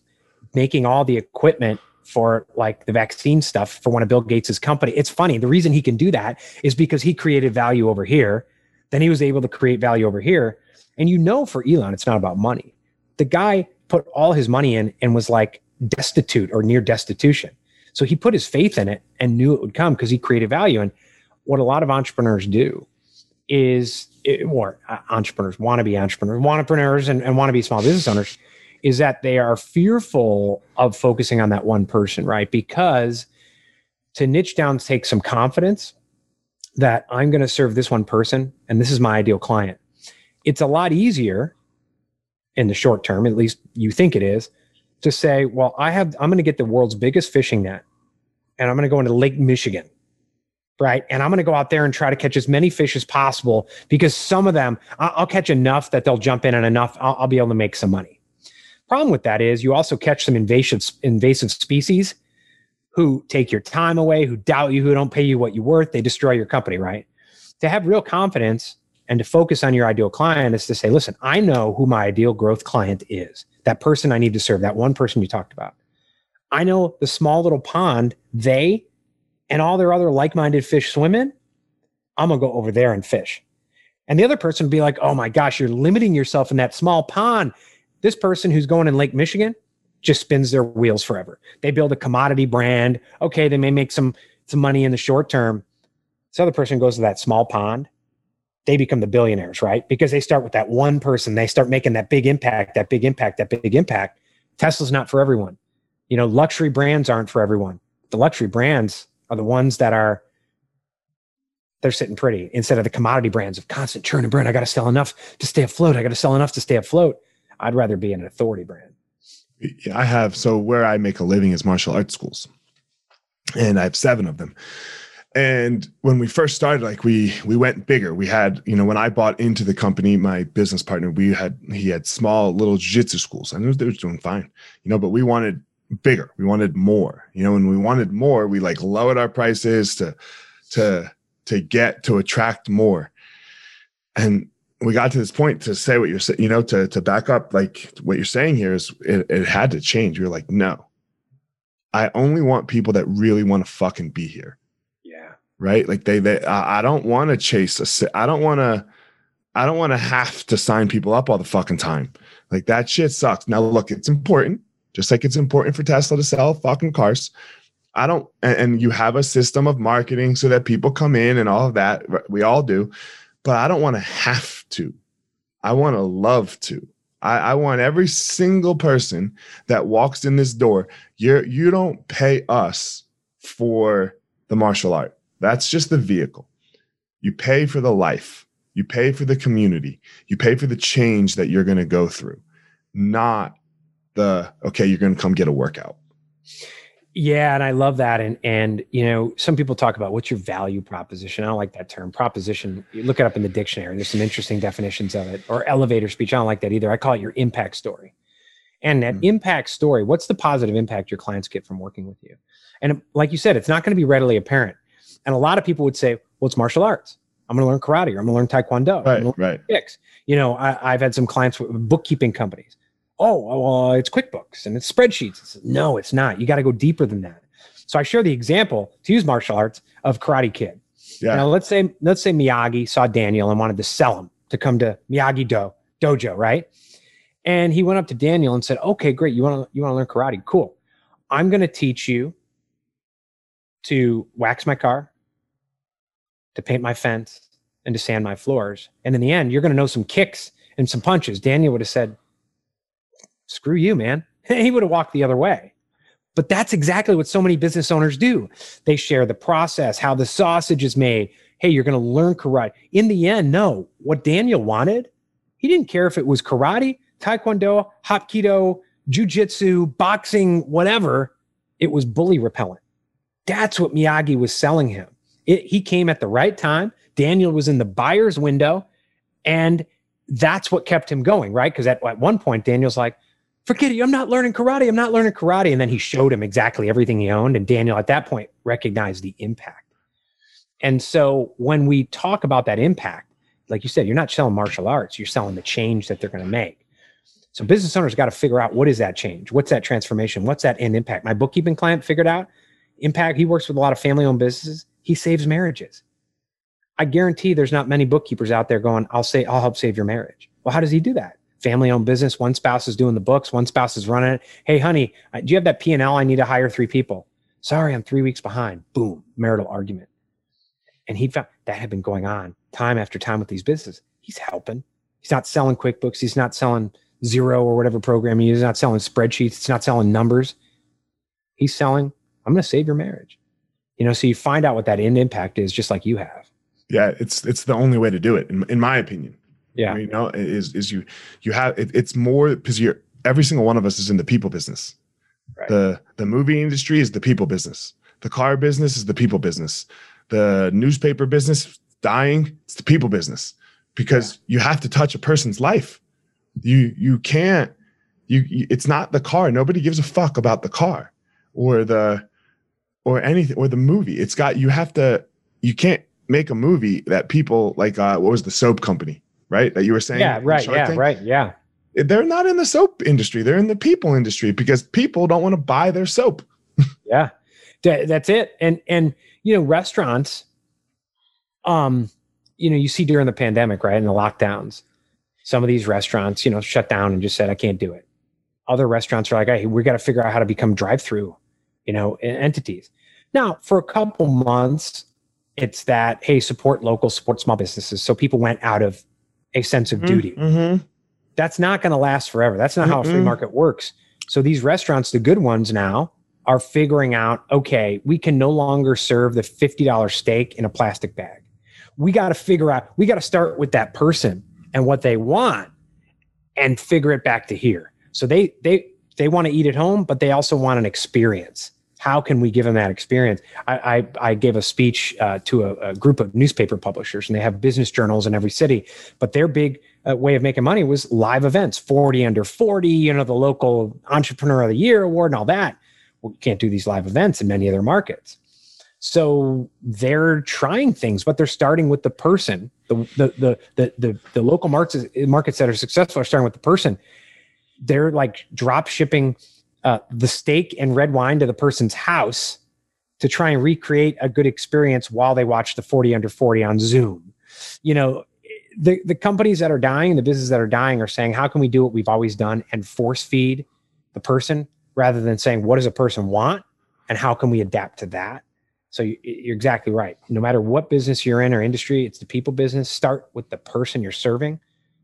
making all the equipment for like the vaccine stuff for one of Bill Gates's company. It's funny. The reason he can do that is because he created value over here. Then he was able to create value over here. And you know, for Elon, it's not about money. The guy put all his money in and was like destitute or near destitution. So he put his faith in it and knew it would come because he created value. And what a lot of entrepreneurs do is or uh, entrepreneurs, wannabe entrepreneurs, entrepreneurs, and, and be small business owners, is that they are fearful of focusing on that one person, right? Because to niche down takes some confidence that I'm going to serve this one person and this is my ideal client. It's a lot easier in the short term, at least you think it is, to say, well, I have, I'm going to get the world's biggest fishing net and I'm going to go into Lake Michigan right? And I'm going to go out there and try to catch as many fish as possible because some of them I'll catch enough that they'll jump in and enough I'll, I'll, be able to make some money. Problem with that is you also catch some invasive invasive species who take your time away, who doubt you, who don't pay you what you're worth. They destroy your company, right? To have real confidence and to focus on your ideal client is to say, listen, I know who my ideal growth client is. That person I need to serve, that one person you talked about. I know the small little pond they and all their other like-minded fish swim in, I'm gonna go over there and fish. And the other person would be like, oh my gosh, you're limiting yourself in that small pond. This person who's going in Lake Michigan just spins their wheels forever. They build a commodity brand. Okay, they may make some some money in the short term. This other person goes to that small pond. They become the billionaires, right? Because they start with that one person. They start making that big impact, that big impact, that big impact. Tesla's not for everyone. You know, luxury brands aren't for everyone. The luxury brands are the ones that are they're sitting pretty instead of the commodity brands of constant churn and burn. I got to sell enough to stay afloat. I got to sell enough to stay afloat. I'd rather be an authority brand. I have. So where I make a living is martial arts schools, and I have seven of them. And when we first started, like we we went bigger. We had, you know, when I bought into the company, my business partner, we had he had small little jiu-jitsu schools. Knew they were doing fine, you know, but we wanted bigger. We wanted more, you know, and we wanted more. We like lowered our prices to, to, to get to attract more. And we got to this point to say what you're saying, you know, to, to back up, like what you're saying here is it, it had to change. You're like, no, I only want people that really want to fucking be here. Right. Like they, they, I, I don't want to chase a, I don't want to, I don't want to have to sign people up all the fucking time. Like that shit sucks. Now, look, it's important just like it's important for Tesla to sell fucking cars. I don't, and, and you have a system of marketing so that people come in and all of that. We all do, but I don't want to have to. I want to love to. I, I, want every single person that walks in this door. You're you don't pay us for the martial art. That's just the vehicle. You pay for the life. You pay for the community. You pay for the change that you're going to go through, not the okay, you're going to come get a workout. Yeah, and I love that. And and you know, some people talk about what's your value proposition. I don't like that term. Proposition. You look it up in the dictionary. There's some interesting definitions of it. Or elevator speech. I don't like that either. I call it your impact story. And that mm-hmm. impact story, what's the positive impact your clients get from working with you? And like you said, it's not going to be readily apparent. And a lot of people would say, well, it's martial arts. I'm going to learn karate or I'm going to learn taekwondo. Right, right. Kicks. You know, I, have had some clients with bookkeeping companies oh, well, it's QuickBooks and it's spreadsheets. No, it's not. You got to go deeper than that. So I share the example to use martial arts of Karate Kid. Yeah. Now let's say let's say Miyagi saw Daniel and wanted to sell him to come to Miyagi Do dojo, right? And he went up to Daniel and said, "Okay, great. You want to you want to learn karate? Cool. I'm going to teach you to wax my car, to paint my fence, and to sand my floors. And in the end, you're going to know some kicks and some punches." Daniel would have said, screw you, man. [laughs] he would have walked the other way. But that's exactly what so many business owners do. They share the process, how the sausage is made. Hey, you're going to learn karate. In the end, no, what Daniel wanted, he didn't care if it was karate, taekwondo, hapkido, jujitsu, boxing, whatever. It was bully repellent. That's what Miyagi was selling him. It, he came at the right time. Daniel was in the buyer's window, and that's what kept him going, right? Because at, at one point, Daniel's like, forget it. I'm not learning karate. I'm not learning karate. And then he showed him exactly everything he owned. And Daniel at that point recognized the impact. And so when we talk about that impact, like you said, you're not selling martial arts, you're selling the change that they're going to make. So business owners got to figure out what is that change? What's that transformation? What's that end impact? My bookkeeping client figured out impact. He works with a lot of family owned businesses. He saves marriages. I guarantee there's not many bookkeepers out there going, I'll say, I'll help save your marriage. Well, how does he do that? family owned business. One spouse is doing the books, one spouse is running it. Hey, honey, uh, do you have that P&L? I need to hire three people. Sorry, I'm three weeks behind. Boom, marital argument. And he found that had been going on time after time with these businesses. He's helping. He's not selling QuickBooks. He's not selling Xero or whatever program he uses. He's not selling spreadsheets. It's not selling numbers. He's selling, I'm going to save your marriage. You know, so you find out what that end impact is just like you have. Yeah, it's it's the only way to do it, in, in my opinion. Yeah. You know, is is you you have it, it's more because you're every single one of us is in the people business. Right. The the movie industry is the people business. The car business is the people business. The newspaper business dying, it's the people business because you have to touch a person's life. You you can't you, you it's not the car. Nobody gives a fuck about the car or the or anything or the movie. It's got you have to you can't make a movie that people like uh what was the soap company, right? That you were saying Yeah, right. Yeah, Tank? right. Yeah. they're not in the soap industry they're in the people industry because people don't want to buy their soap [laughs] Yeah. That's it. And and you know, restaurants, um, you know, you see during the pandemic, right? In the lockdowns, some of these restaurants, you know, shut down and just said, I can't do it. Other restaurants are like, hey, we got to figure out how to become drive-through, you know, entities. Now, for a couple months, it's that, hey, support local, support small businesses. So people went out of a sense of duty mm-hmm. that's not going to last forever. That's not how a free market works. So these restaurants, the good ones now, are figuring out okay, we can no longer serve the $50 steak in a plastic bag. We got to figure out, we got to start with that person and what they want and figure it back to here. So they they they want to eat at home, but they also want an experience. How can we give them that experience? I I, I gave a speech uh, to a, a group of newspaper publishers, and they have business journals in every city. But their big uh, way of making money was live events, forty under forty. You know, the local entrepreneur of the year award and all that. Well, you can't do these live events in many other markets. So they're trying things, but they're starting with the person. The the the the the, the local markets markets that are successful are starting with the person. They're like drop shipping uh, the steak and red wine to the person's house to try and recreate a good experience while they watch the 40 under 40 on Zoom. You know, the the companies that are dying, the businesses that are dying are saying, how can we do what we've always done and force feed the person rather than saying, what does a person want and how can we adapt to that? So you, you're exactly right. No matter what business you're in or industry, it's the people business. Start with the person you're serving,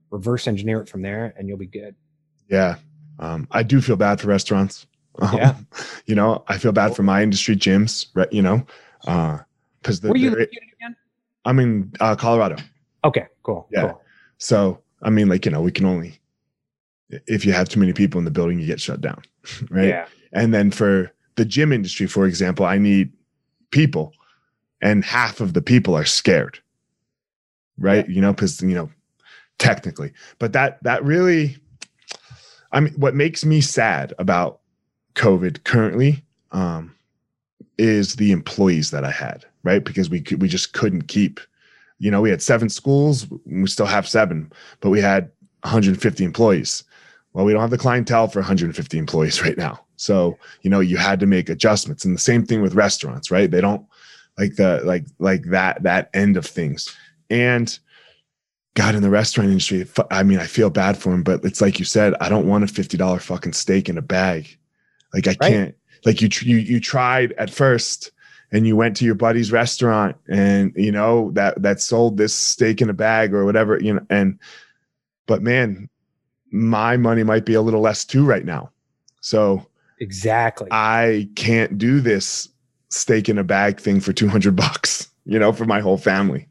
reverse engineer it from there, and you'll be good. yeah um, i do feel bad for restaurants [laughs] Um, Yeah. you know i feel bad for my industry gyms right you know uh because the, Were you the- again? i'm in uh, colorado Okay, cool. Yeah. cool. so i mean like you know we can only if you have too many people in the building you get shut down [laughs] right Yeah. And then for the gym industry, for example, I need people, and half of the people are scared, right? You know, because you know, technically, but that that really, I mean, what makes me sad about COVID currently um, is the employees that I had, right? Because we could, we just couldn't keep, you know, we had seven schools, we still have seven, but we had 150 employees. Well, we don't have the clientele for 150 employees right now. So, you know, you had to make adjustments. And the same thing with restaurants, right? They don't like the like like that that end of things. And God, in the restaurant industry, I mean, I feel bad for him, but it's like you said, I don't want a $50 fucking steak in a bag. Like I Right. can't like you you you tried at first and you went to your buddy's restaurant and you know that that sold this steak in a bag or whatever, you know, and but man, my money might be a little less too right now. So Exactly. I can't do this steak in a bag thing for 200 bucks, you know, for my whole family.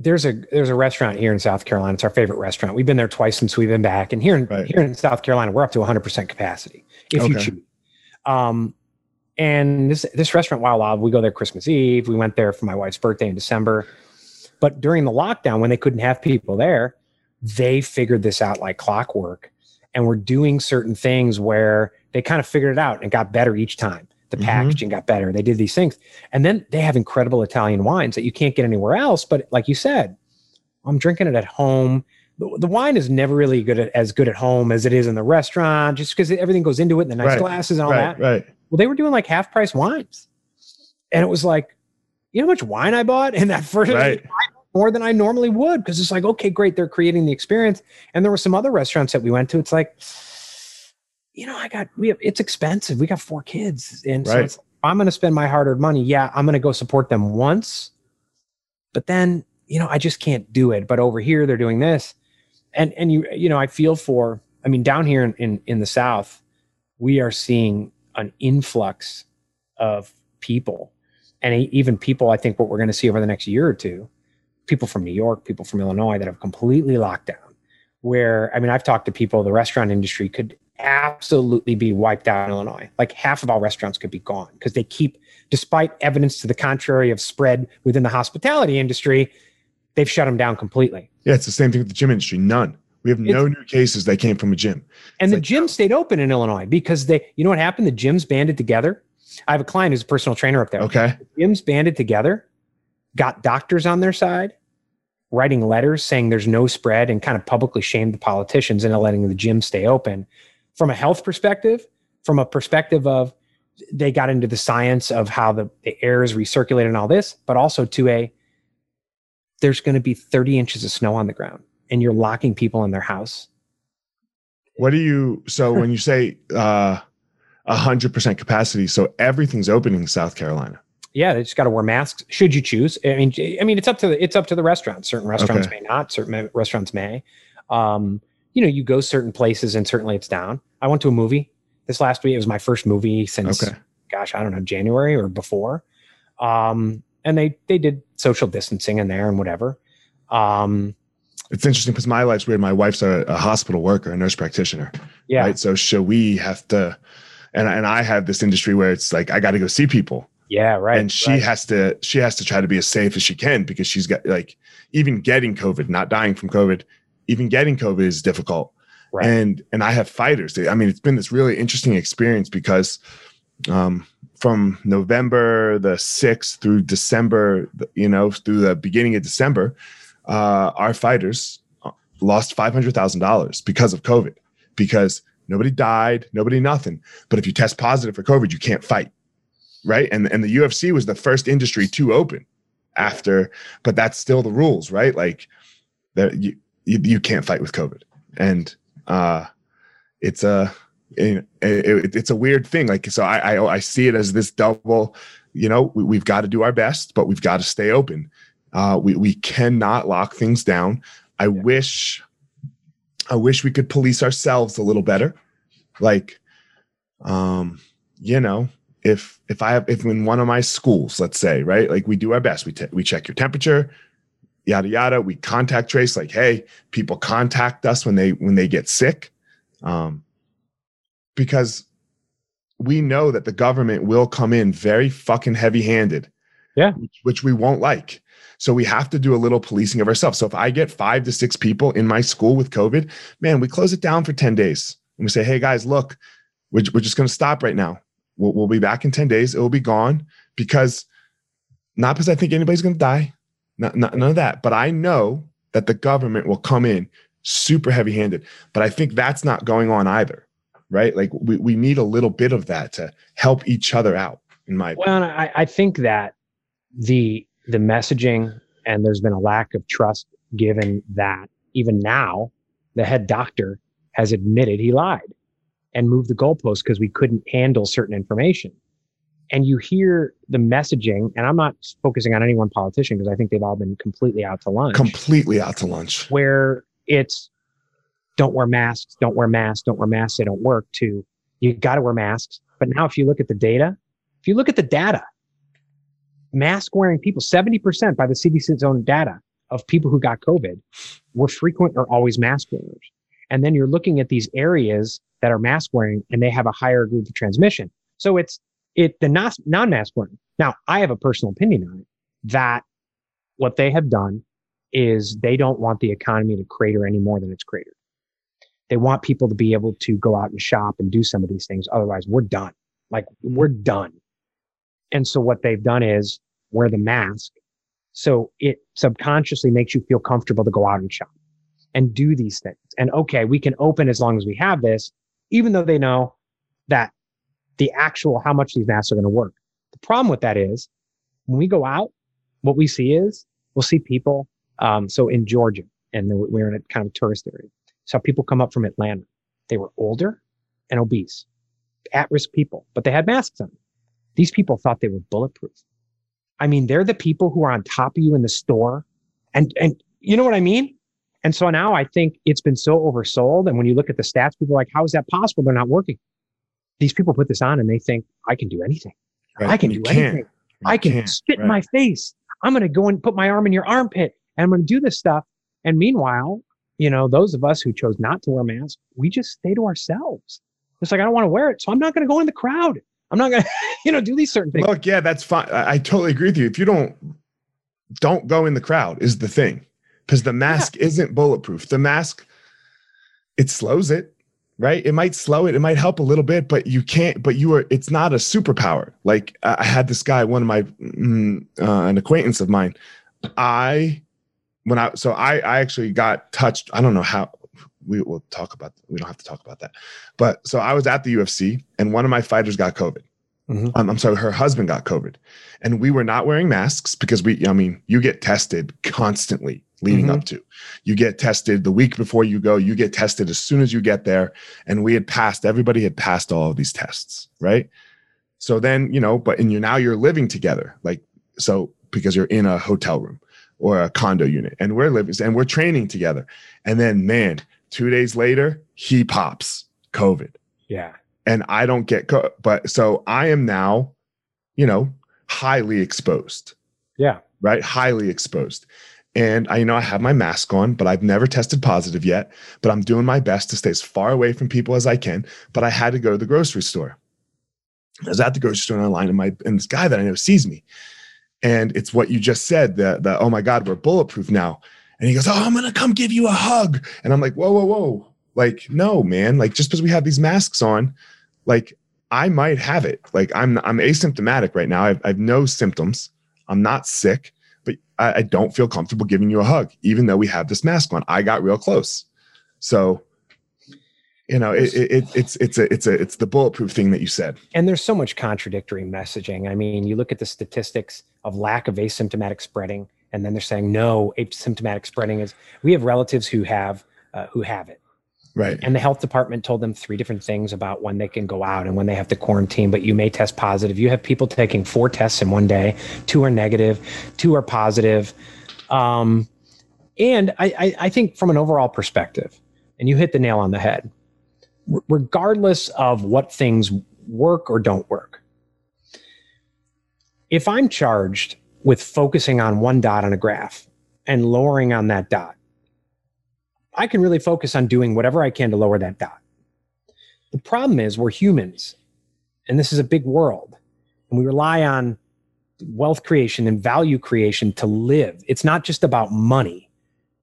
There's a there's a restaurant here in South Carolina. It's our favorite restaurant. We've been there twice since we've been back, and here in Right. here in South Carolina, we're up to 100 percent capacity if you Okay. choose. Um, and this this restaurant, Wild Wild, we go there Christmas Eve. We went there for my wife's birthday in December. But during the lockdown, when they couldn't have people there, they figured this out like clockwork, and were doing certain things where they kind of figured it out and got better each time. The Mhm. packaging got better. They did these things. And then they have incredible Italian wines that you can't get anywhere else. But like you said, I'm drinking it at home. The, the wine is never really good at, as good at home as it is in the restaurant, just because everything goes into it and the nice Right. glasses and all right, that. right. Well, they were doing like half price wines, and it was like, you know how much wine I bought in that first Right. [laughs] more than I normally would because it's like, okay, great, they're creating the experience. And there were some other restaurants that we went to. It's like, you know, I got we have it's expensive. We got four kids, and so Right. it's, I'm going to spend my hard-earned money. Yeah, I'm going to go support them once, but then you know, I just can't do it. But over here, they're doing this. And, and you, you know, I feel for, I mean, down here in, in, in the South, we are seeing an influx of people and even people, I think what we're going to see over the next year or two, people from New York, people from Illinois that have completely locked down. Where, I mean, I've talked to people, the restaurant industry could absolutely be wiped out in Illinois. Like half of all restaurants could be gone because they keep, despite evidence to the contrary of spread within the hospitality industry, they've shut them down completely. Yeah, it's the same thing with the gym industry. None. We have no it's, new cases that came from a gym. And it's the like, gym stayed open in Illinois because they, you know what happened? The gyms banded together. I have a client who's a personal trainer up there. Okay. The gyms banded together, got doctors on their side, writing letters saying there's no spread and kind of publicly shamed the politicians into letting the gym stay open. From a health perspective, from a perspective of they got into the science of how the, the air is recirculated and all this, but also to a there's going to be 30 inches of snow on the ground and you're locking people in their house. What do you so [laughs] when you say uh 100% capacity, so everything's opening in South Carolina? yeah, they just got to wear masks. Should you choose? I mean, I mean, it's up to the, it's up to the restaurant. Certain restaurants okay. may not. Certain restaurants may. Um, you know, you go certain places and certainly it's down. I went to a movie this last week. It was my first movie since, okay. gosh, I don't know, January or before. Um, and they they did social distancing in there and whatever. Um, it's interesting because my life's weird. My wife's a, a, hospital worker, a nurse practitioner. Yeah. Right. So should we have to? And and I have this industry where it's like I got to go see people yeah, right. And she right. has to she has to try to be as safe as she can because she's got like even getting COVID, not dying from COVID, even getting COVID is difficult. Right. And and I have fighters. I mean, it's been this really interesting experience because um, from November the 6th through December, you know, through the beginning of December, uh, our fighters uh, lost $500,000 because of COVID because nobody died, nobody nothing. But if you test positive for COVID, you can't fight right? And and the UFC was the first industry to open after, but that's still the rules, right? Like that you, you, you can't fight with COVID, and uh, it's a it, it, it's a weird thing. Like so, I, I I see it as this double. You know, we, we've got to do our best, but we've got to stay open. Uh, we we cannot lock things down. I yeah. wish I wish we could police ourselves a little better. Like, um, you know, if if I have if in one of my schools, let's say, right, like we do our best, we t- we check your temperature, yada yada. We contact trace, like, hey, people contact us when they when they get sick, um, because we know that the government will come in very fucking heavy handed, yeah, which, which we won't like. So we have to do a little policing of ourselves. So if I get five to six people in my school with COVID, man, we close it down for 10 days. And we say, hey guys, look, we're, we're just going to stop right now. We'll, we'll be back in 10 days. It will be gone because not because I think anybody's going to die, none of that. But I know that the government will come in super heavy handed. But I think that's not going on either, right? Like we, we need a little bit of that to help each other out, in my Well, I, I think that the the messaging and there's been a lack of trust given that even now the head doctor has admitted he lied and moved the goalpost because we couldn't handle certain information. And you hear the messaging, and I'm not focusing on any one politician because I think they've all been completely out to lunch. Completely out to lunch. Where it's don't wear masks, don't wear masks, don't wear masks, they don't work, to you got to wear masks. But now, if you look at the data, if you look at the data, mask wearing people, 70% by the CDC's own data of people who got COVID were frequent or always mask wearers. And then you're looking at these areas that are mask wearing and they have a higher group of transmission. So it's it the non mask wearing. Now, I have a personal opinion on it that what they have done is they don't want the economy to crater any more than it's cratered. They want people to be able to go out and shop and do some of these things. Otherwise, we're done. Like we're done. And so what they've done is wear the mask. So it subconsciously makes you feel comfortable to go out and shop and do these things. And okay, we can open as long as we have this, even though they know that the actual how much these masks are going to work. The problem with that is when we go out, what we see is we'll see people. Um, so in Georgia, and we're in a kind of tourist area, so people come up from Atlanta. They were older and obese, at risk people, but they had masks on. These people thought they were bulletproof. I mean, they're the people who are on top of you in the store And and you know what I mean? And so now I think it's been so oversold. And when you look at the stats, people are like, how is that possible? They're not working. These people put this on and they think I can do anything. Right. I can You do can't. anything. I can can't, spit in my face. I'm going to go and put my arm in your armpit and I'm going to do this stuff. And meanwhile, you know, those of us who chose not to wear masks, we just stay to ourselves. It's like, I don't want to wear it. So I'm not going to go in the crowd. I'm not going [laughs] to, you know, do these certain things. Look, yeah, that's fine. I, I totally agree with you. If you don't don't go in the crowd is the thing. Because the mask isn't bulletproof. The mask, it slows it, right? It might slow it, it might help a little bit, but you can't, but you are, it's not a superpower. Like I had this guy, one of my mm, uh, an acquaintance of mine. I when I so I I actually got touched. I don't know how we will talk about we don't have to talk about that. But so I was at the UFC and one of my fighters got COVID. Mhm. Um, I'm sorry, her husband got COVID. And we were not wearing masks because we, I mean, you get tested constantly leading up to. You get tested the week before you go, you get tested as soon as you get there. And we had passed, everybody had passed all of these tests, right? So then, you know, but and you're now you're living together, like so because you're in a hotel room or a condo unit and we're living and we're training together. And then man, two days later, he pops COVID Yeah. And I don't get co- but so I am now, you know, highly exposed, Yeah. right? Highly exposed. And I you know I have my mask on, but I've never tested positive yet, but I'm doing my best to stay as far away from people as I can, but I had to go to the grocery store. I was at the grocery store online and my and this guy that I know sees me. And it's what you just said, the the oh my god, we're bulletproof now. And he goes, "Oh, I'm going to come give you a hug." And I'm like, "Whoa, whoa, whoa." Like, no, man. Like just because we have these masks on, like I might have it. Like I'm I'm asymptomatic right now. I've, I've no symptoms. I'm not sick, but I, I don't feel comfortable giving you a hug, even though we have this mask on. I got real close, so you know it, it, it it's it's a it's a it's the bulletproof thing that you said. And there's so much contradictory messaging. I mean, you look at the statistics of lack of asymptomatic spreading, and then they're saying no, asymptomatic spreading is. We have relatives who have uh, who have it, Right. and the health department told them three different things about when they can go out and when they have to quarantine. But you may test positive. You have people taking four tests in one day. Two are negative, two are positive. Um, and I, I, I think from an overall perspective, and you hit the nail on the head. r- Regardless of what things work or don't work, if I'm charged with focusing on one dot on a graph and lowering on that dot, I can really focus on doing whatever I can to lower that dot. The problem is we're humans, and this is a big world, and we rely on wealth creation and value creation to live. It's not just about money,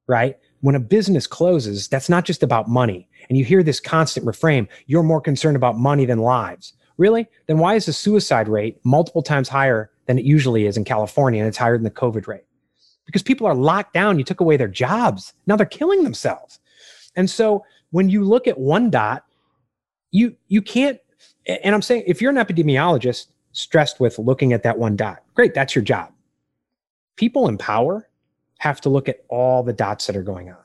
right? When a business closes, that's not just about money. And you hear this constant refrain you're more concerned about money than lives. Really? Then why is the suicide rate multiple times higher than it usually is in California and it's higher than the COVID rate? Because people are locked down. You took away their jobs. Now they're killing themselves. And so when you look at one dot, you you can't and I'm saying if you're an epidemiologist stressed with looking at that one dot, great, that's your job. People in power have to look at all the dots that are going on.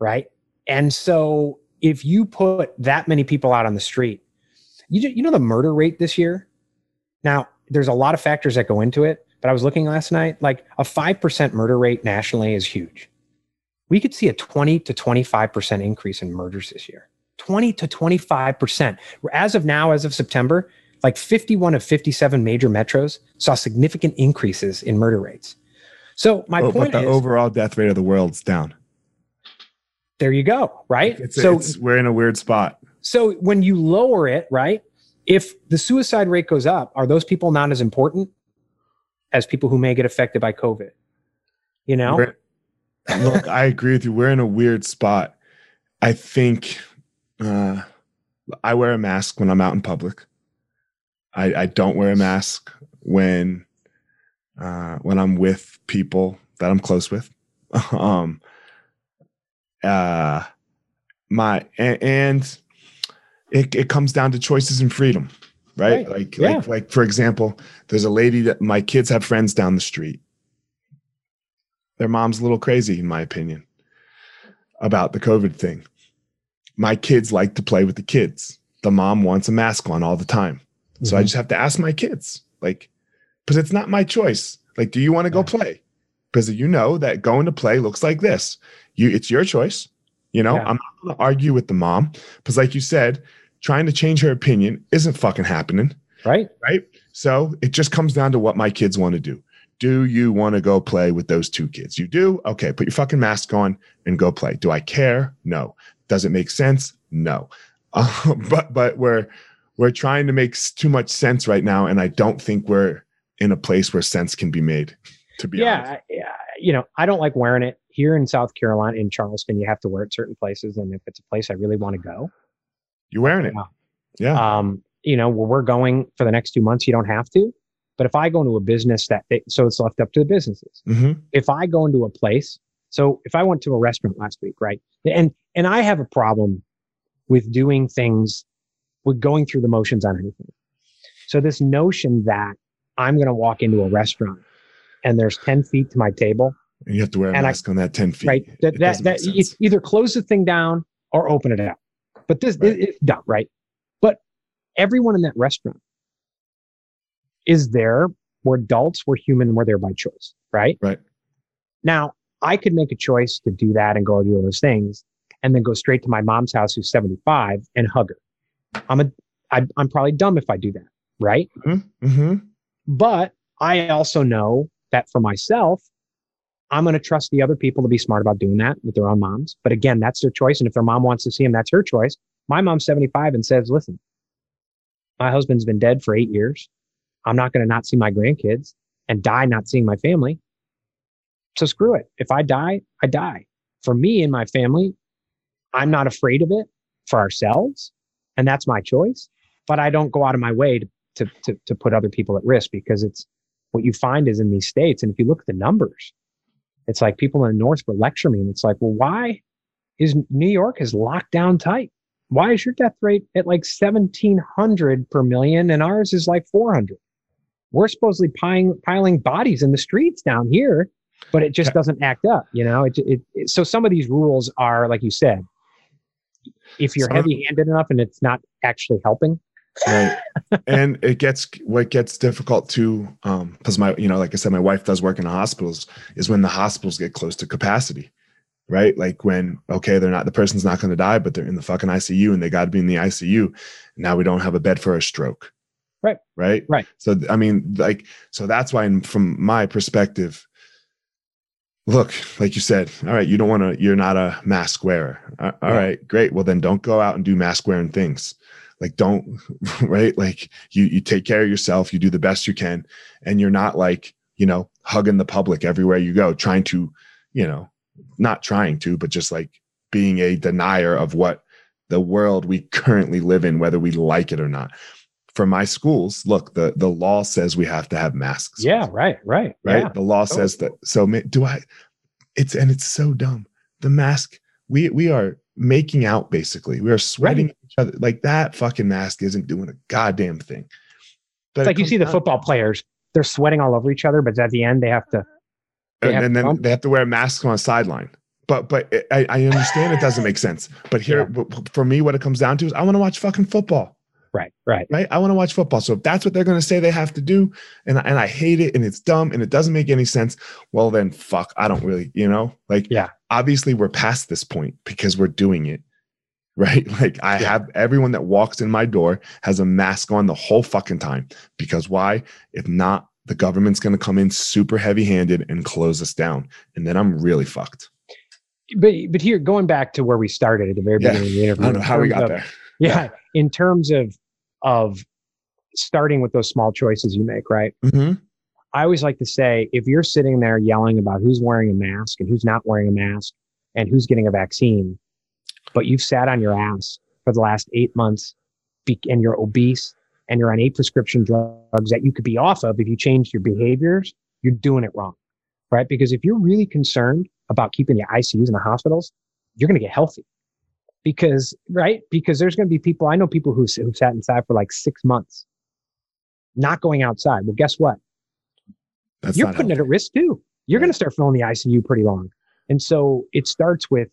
Right? And so if you put that many people out on the street, you you know the murder rate this year? Now, there's a lot of factors that go into it, but I was looking last night, like a 5% murder rate nationally is huge. We could see a 20 to 25% increase in murders this year. 20 to 25%. As of now, as of September, like 51 of 57 major metros saw significant increases in murder rates. So my Oh, but the is, overall death rate of the world's down. there you go, right? It's, so it's we're in a weird spot. So when you lower it, right? If the suicide rate goes up, are those people not as important as people who may get affected by COVID? You know? Look, I agree with you. We're in a weird spot. I think uh, I wear a mask when I'm out in public. I, I don't wear a mask when uh, when I'm with people that I'm close with. [laughs] um, uh, my and, and it it comes down to choices and freedom, right? Right. Like Yeah. like like for example, there's a lady that my kids have friends down the street their mom's a little crazy, in my opinion, about the COVID thing. My kids like to play with the kids. The mom wants a mask on all the time. So I Mhm. just have to ask my kids, like, because it's not my choice. Like, do you want to go Yeah. play? because you know that going to play looks like this. You, it's your choice. You know, Yeah. I'm not going to argue with the mom because, like you said, trying to change her opinion isn't fucking happening, Right. right? So it just comes down to what my kids want to do. Do you want to go play with those two kids? You do? Okay, put your fucking mask on and go play. Do I care? No. Does it make sense? No. Uh, [laughs] but but we're we're trying to make too much sense right now, and I don't think we're in a place where sense can be made. [laughs] To be honest. Yeah, yeah. You know, I don't like wearing it here in South Carolina, in Charleston. You have to wear it certain places, and if it's a place I really want to go, You're wearing it. Yeah. Um, you know, where we're going for the next two months, you don't have to. But if I go into a business that, they, so it's left up to the businesses. hmm If I go into a place, so if I went to a restaurant last week, right, and and I have a problem with doing things, with going through the motions on anything. So this notion that I'm going to walk into a restaurant and there's ten feet to my table, And you have to wear a And I- mask on that 10 feet. right? That It that, that either close the thing down or open it up. But this Right. it, dumb, right? But everyone in that restaurant is there. We're adults. We're human. We're there by choice, right? Right. Now, I could make a choice to do that and go do those things, and then go straight to my mom's house, who's 75, and hug her. I'm a, I, I'm probably dumb if I do that, right? mm-hmm But I also know that for myself, I'm going to trust the other people to be smart about doing that with their own moms. But again, that's their choice. And if their mom wants to see them, that's her choice. My mom's 75 and says, listen, my husband's been dead for eight years. I'm not going to not see my grandkids and die not seeing my family. So screw it. If I die, I die. For me and my family, I'm not afraid of it for ourselves. And that's my choice. But I don't go out of my way to to, to, to put other people at risk because it's what you find is in these states. And if you look at the numbers, it's like people in the North will lecture me and it's like, well, why is New York is locked down tight? Why is your death rate at like 1700 per million and ours is like 400? We're supposedly piling, piling bodies in the streets down here, but it just doesn't act up, you know? It, it, it, so some of these rules are, like you said, if you're heavy handed enough and it's not actually helping, Right. [laughs] and it gets what gets difficult too, um, because my, you know, like I said, my wife does work in the hospitals, is when the hospitals get close to capacity. Right. Like when, okay, they're not the person's not going to die, but they're in the fucking ICU and they got to be in the ICU. Now we don't have a bed for a stroke. Right. Right. Right. So I mean, like, so that's why, from my perspective, look, like you said, all right, you don't want to, you're not a mask wearer. All Yeah. right, great. Well, then don't go out and do mask wearing things. Like, don't, [laughs] right? Like, you you take care of yourself, you do the best you can, and you're not like, you know, hugging the public everywhere you go, trying to, you know, not trying to, but just like being a denier of what the world we currently live in, whether we like it or not. For my schools, look, the the law says we have to have masks yeah, right, right. right? Yeah. The law says that. So do I? It's and it's so dumb. The mask. We we are making out basically. We are sweating at each other. Like that fucking mask isn't doing a goddamn thing. But It's it like you see the down- football players, they're sweating all over each other, but at the end they have to they and, have and to then pump. they have to wear a mask on a sideline. But but it- I, I understand it doesn't make sense. But here, Yeah. for me, what it comes down to is I want to watch fucking football. right, right. right? I want to watch football. So if that's what they're going to say they have to do, and and I hate it, and it's dumb, and it doesn't make any sense, well then fuck, I don't really, you know, like Yeah. Obviously, we're past this point because we're doing it, right? [laughs] Like I Yeah. have everyone that walks in my door has a mask on the whole fucking time because why? If not, the government's going to come in super heavy handed and close us down, and then I'm really fucked. But but here going back to where we started at the very Yeah. beginning of the interview. I don't know how we got of- there. Yeah, in terms of of starting with those small choices you make, right? Mm-hmm. I always like to say if you're sitting there yelling about who's wearing a mask and who's not wearing a mask and who's getting a vaccine, but you've sat on your ass for the last eight months and you're obese and you're on eight prescription drugs that you could be off of if you changed your behaviors, you're doing it wrong, right? Because if you're really concerned about keeping the ICUs in the hospitals, you're going to get healthy. Because, right? Because there's going to be people, I know people who, who've sat inside for like six months, not going outside. Well, guess what? That's you're putting it at risk too. You're Right. going to start filling the ICU pretty long. And so it starts with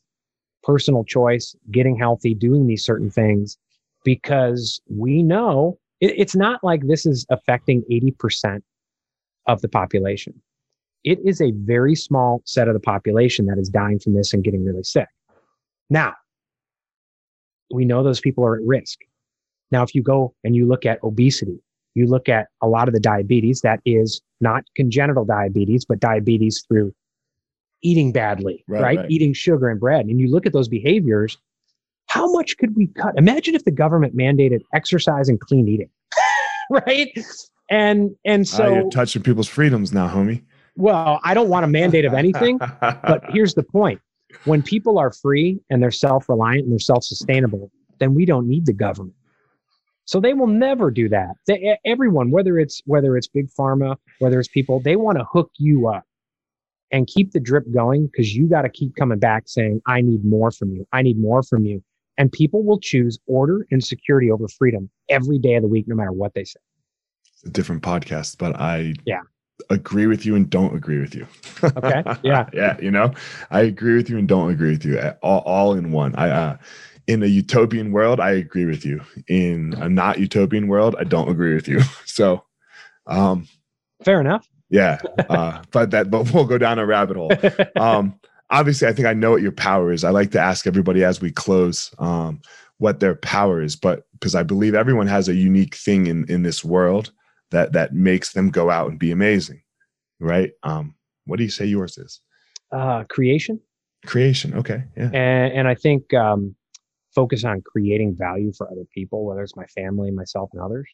personal choice, getting healthy, doing these certain things, because we know it, it's not like this is affecting 80% of the population. it is a very small set of the population that is dying from this and getting really sick. Now, we know those people are at risk. Now, if you go and you look at obesity, you look at a lot of the diabetes that is not congenital diabetes, but diabetes through eating badly, right, right? right? Eating sugar and bread. And you look at those behaviors, how much could we cut? Imagine if the government mandated exercise and clean eating, [laughs] right? And and so uh, you're touching people's freedoms now, homie. Well, I don't want a mandate of anything, but [laughs] here's the point. When people are free and they're self-reliant and they're self-sustainable, then we don't need the government. So they will never do that. They, everyone, whether it's whether it's big pharma, whether it's people, they want to hook you up and keep the drip going because you got to keep coming back saying, "I need more from you. I need more from you." And people will choose order and security over freedom every day of the week, no matter what they say. It's a different podcast, but I yeah agree with you and don't agree with you. okay. [laughs] Yeah. yeah. You know, I agree with you and don't agree with you all, all in one. I, uh, in a utopian world, I agree with you. In a not utopian world, I don't agree with you. [laughs] So, um, fair enough. Yeah, uh, [laughs] but that but we'll go down a rabbit hole. Um, obviously, I think I know what your power is. I like to ask everybody as we close um, what their power is, but because I believe everyone has a unique thing in in this world that that makes them go out and be amazing, right? Um, what do you say yours is? Uh, creation. Creation. Okay. Yeah. And, and I think um, focus on creating value for other people, whether it's my family, myself, and others.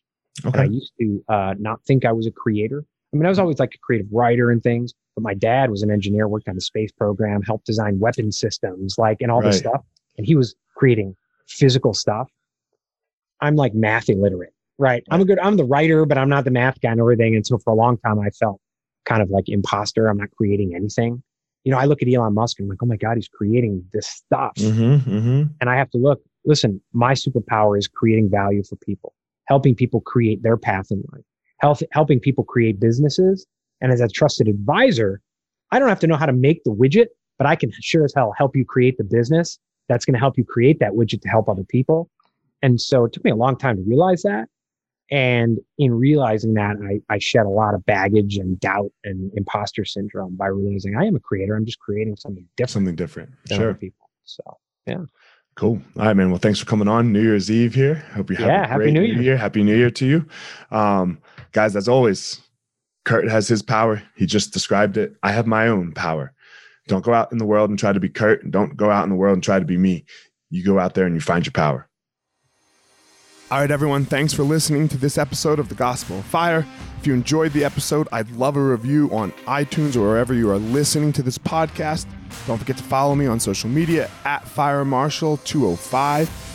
Okay. And I used to uh, not think I was a creator. I mean, I was always like a creative writer and things, but my dad was an engineer, worked on the space program, helped design weapon systems, like, and all right. this stuff. And he was creating physical stuff. I'm like math illiterate, right? I'm a good, I'm the writer, but I'm not the math guy and everything. And so for a long time, I felt kind of like imposter. I'm not creating anything you know, I look at Elon Musk and I'm like, oh my God, he's creating this stuff. Mm-hmm, mm-hmm. And I have to look, listen, my superpower is creating value for people, helping people create their path in life, health, helping people create businesses. And as a trusted advisor, I don't have to know how to make the widget, but I can sure as hell help you create the business that's going to help you create that widget to help other people. And so it took me a long time to realize that. And in realizing that, I, I shed a lot of baggage and doubt and imposter syndrome by realizing I am a creator. I'm just creating something different. Something different. Sure. people. So, yeah. Cool. All right, man. Well, thanks for coming on New Year's Eve here. Hope you have yeah, a great New Year. Year. Happy New Year to you. Um, guys, as always, Curt has his power. He just described it. I have my own power. Don't go out in the world and try to be Curt, don't go out in the world and try to be me. You go out there and you find your power. All right, everyone, thanks for listening to this episode of The Gospel of Fire. If you enjoyed the episode, I'd love a review on iTunes or wherever you are listening to this podcast. Don't forget to follow me on social media at FireMarshal205.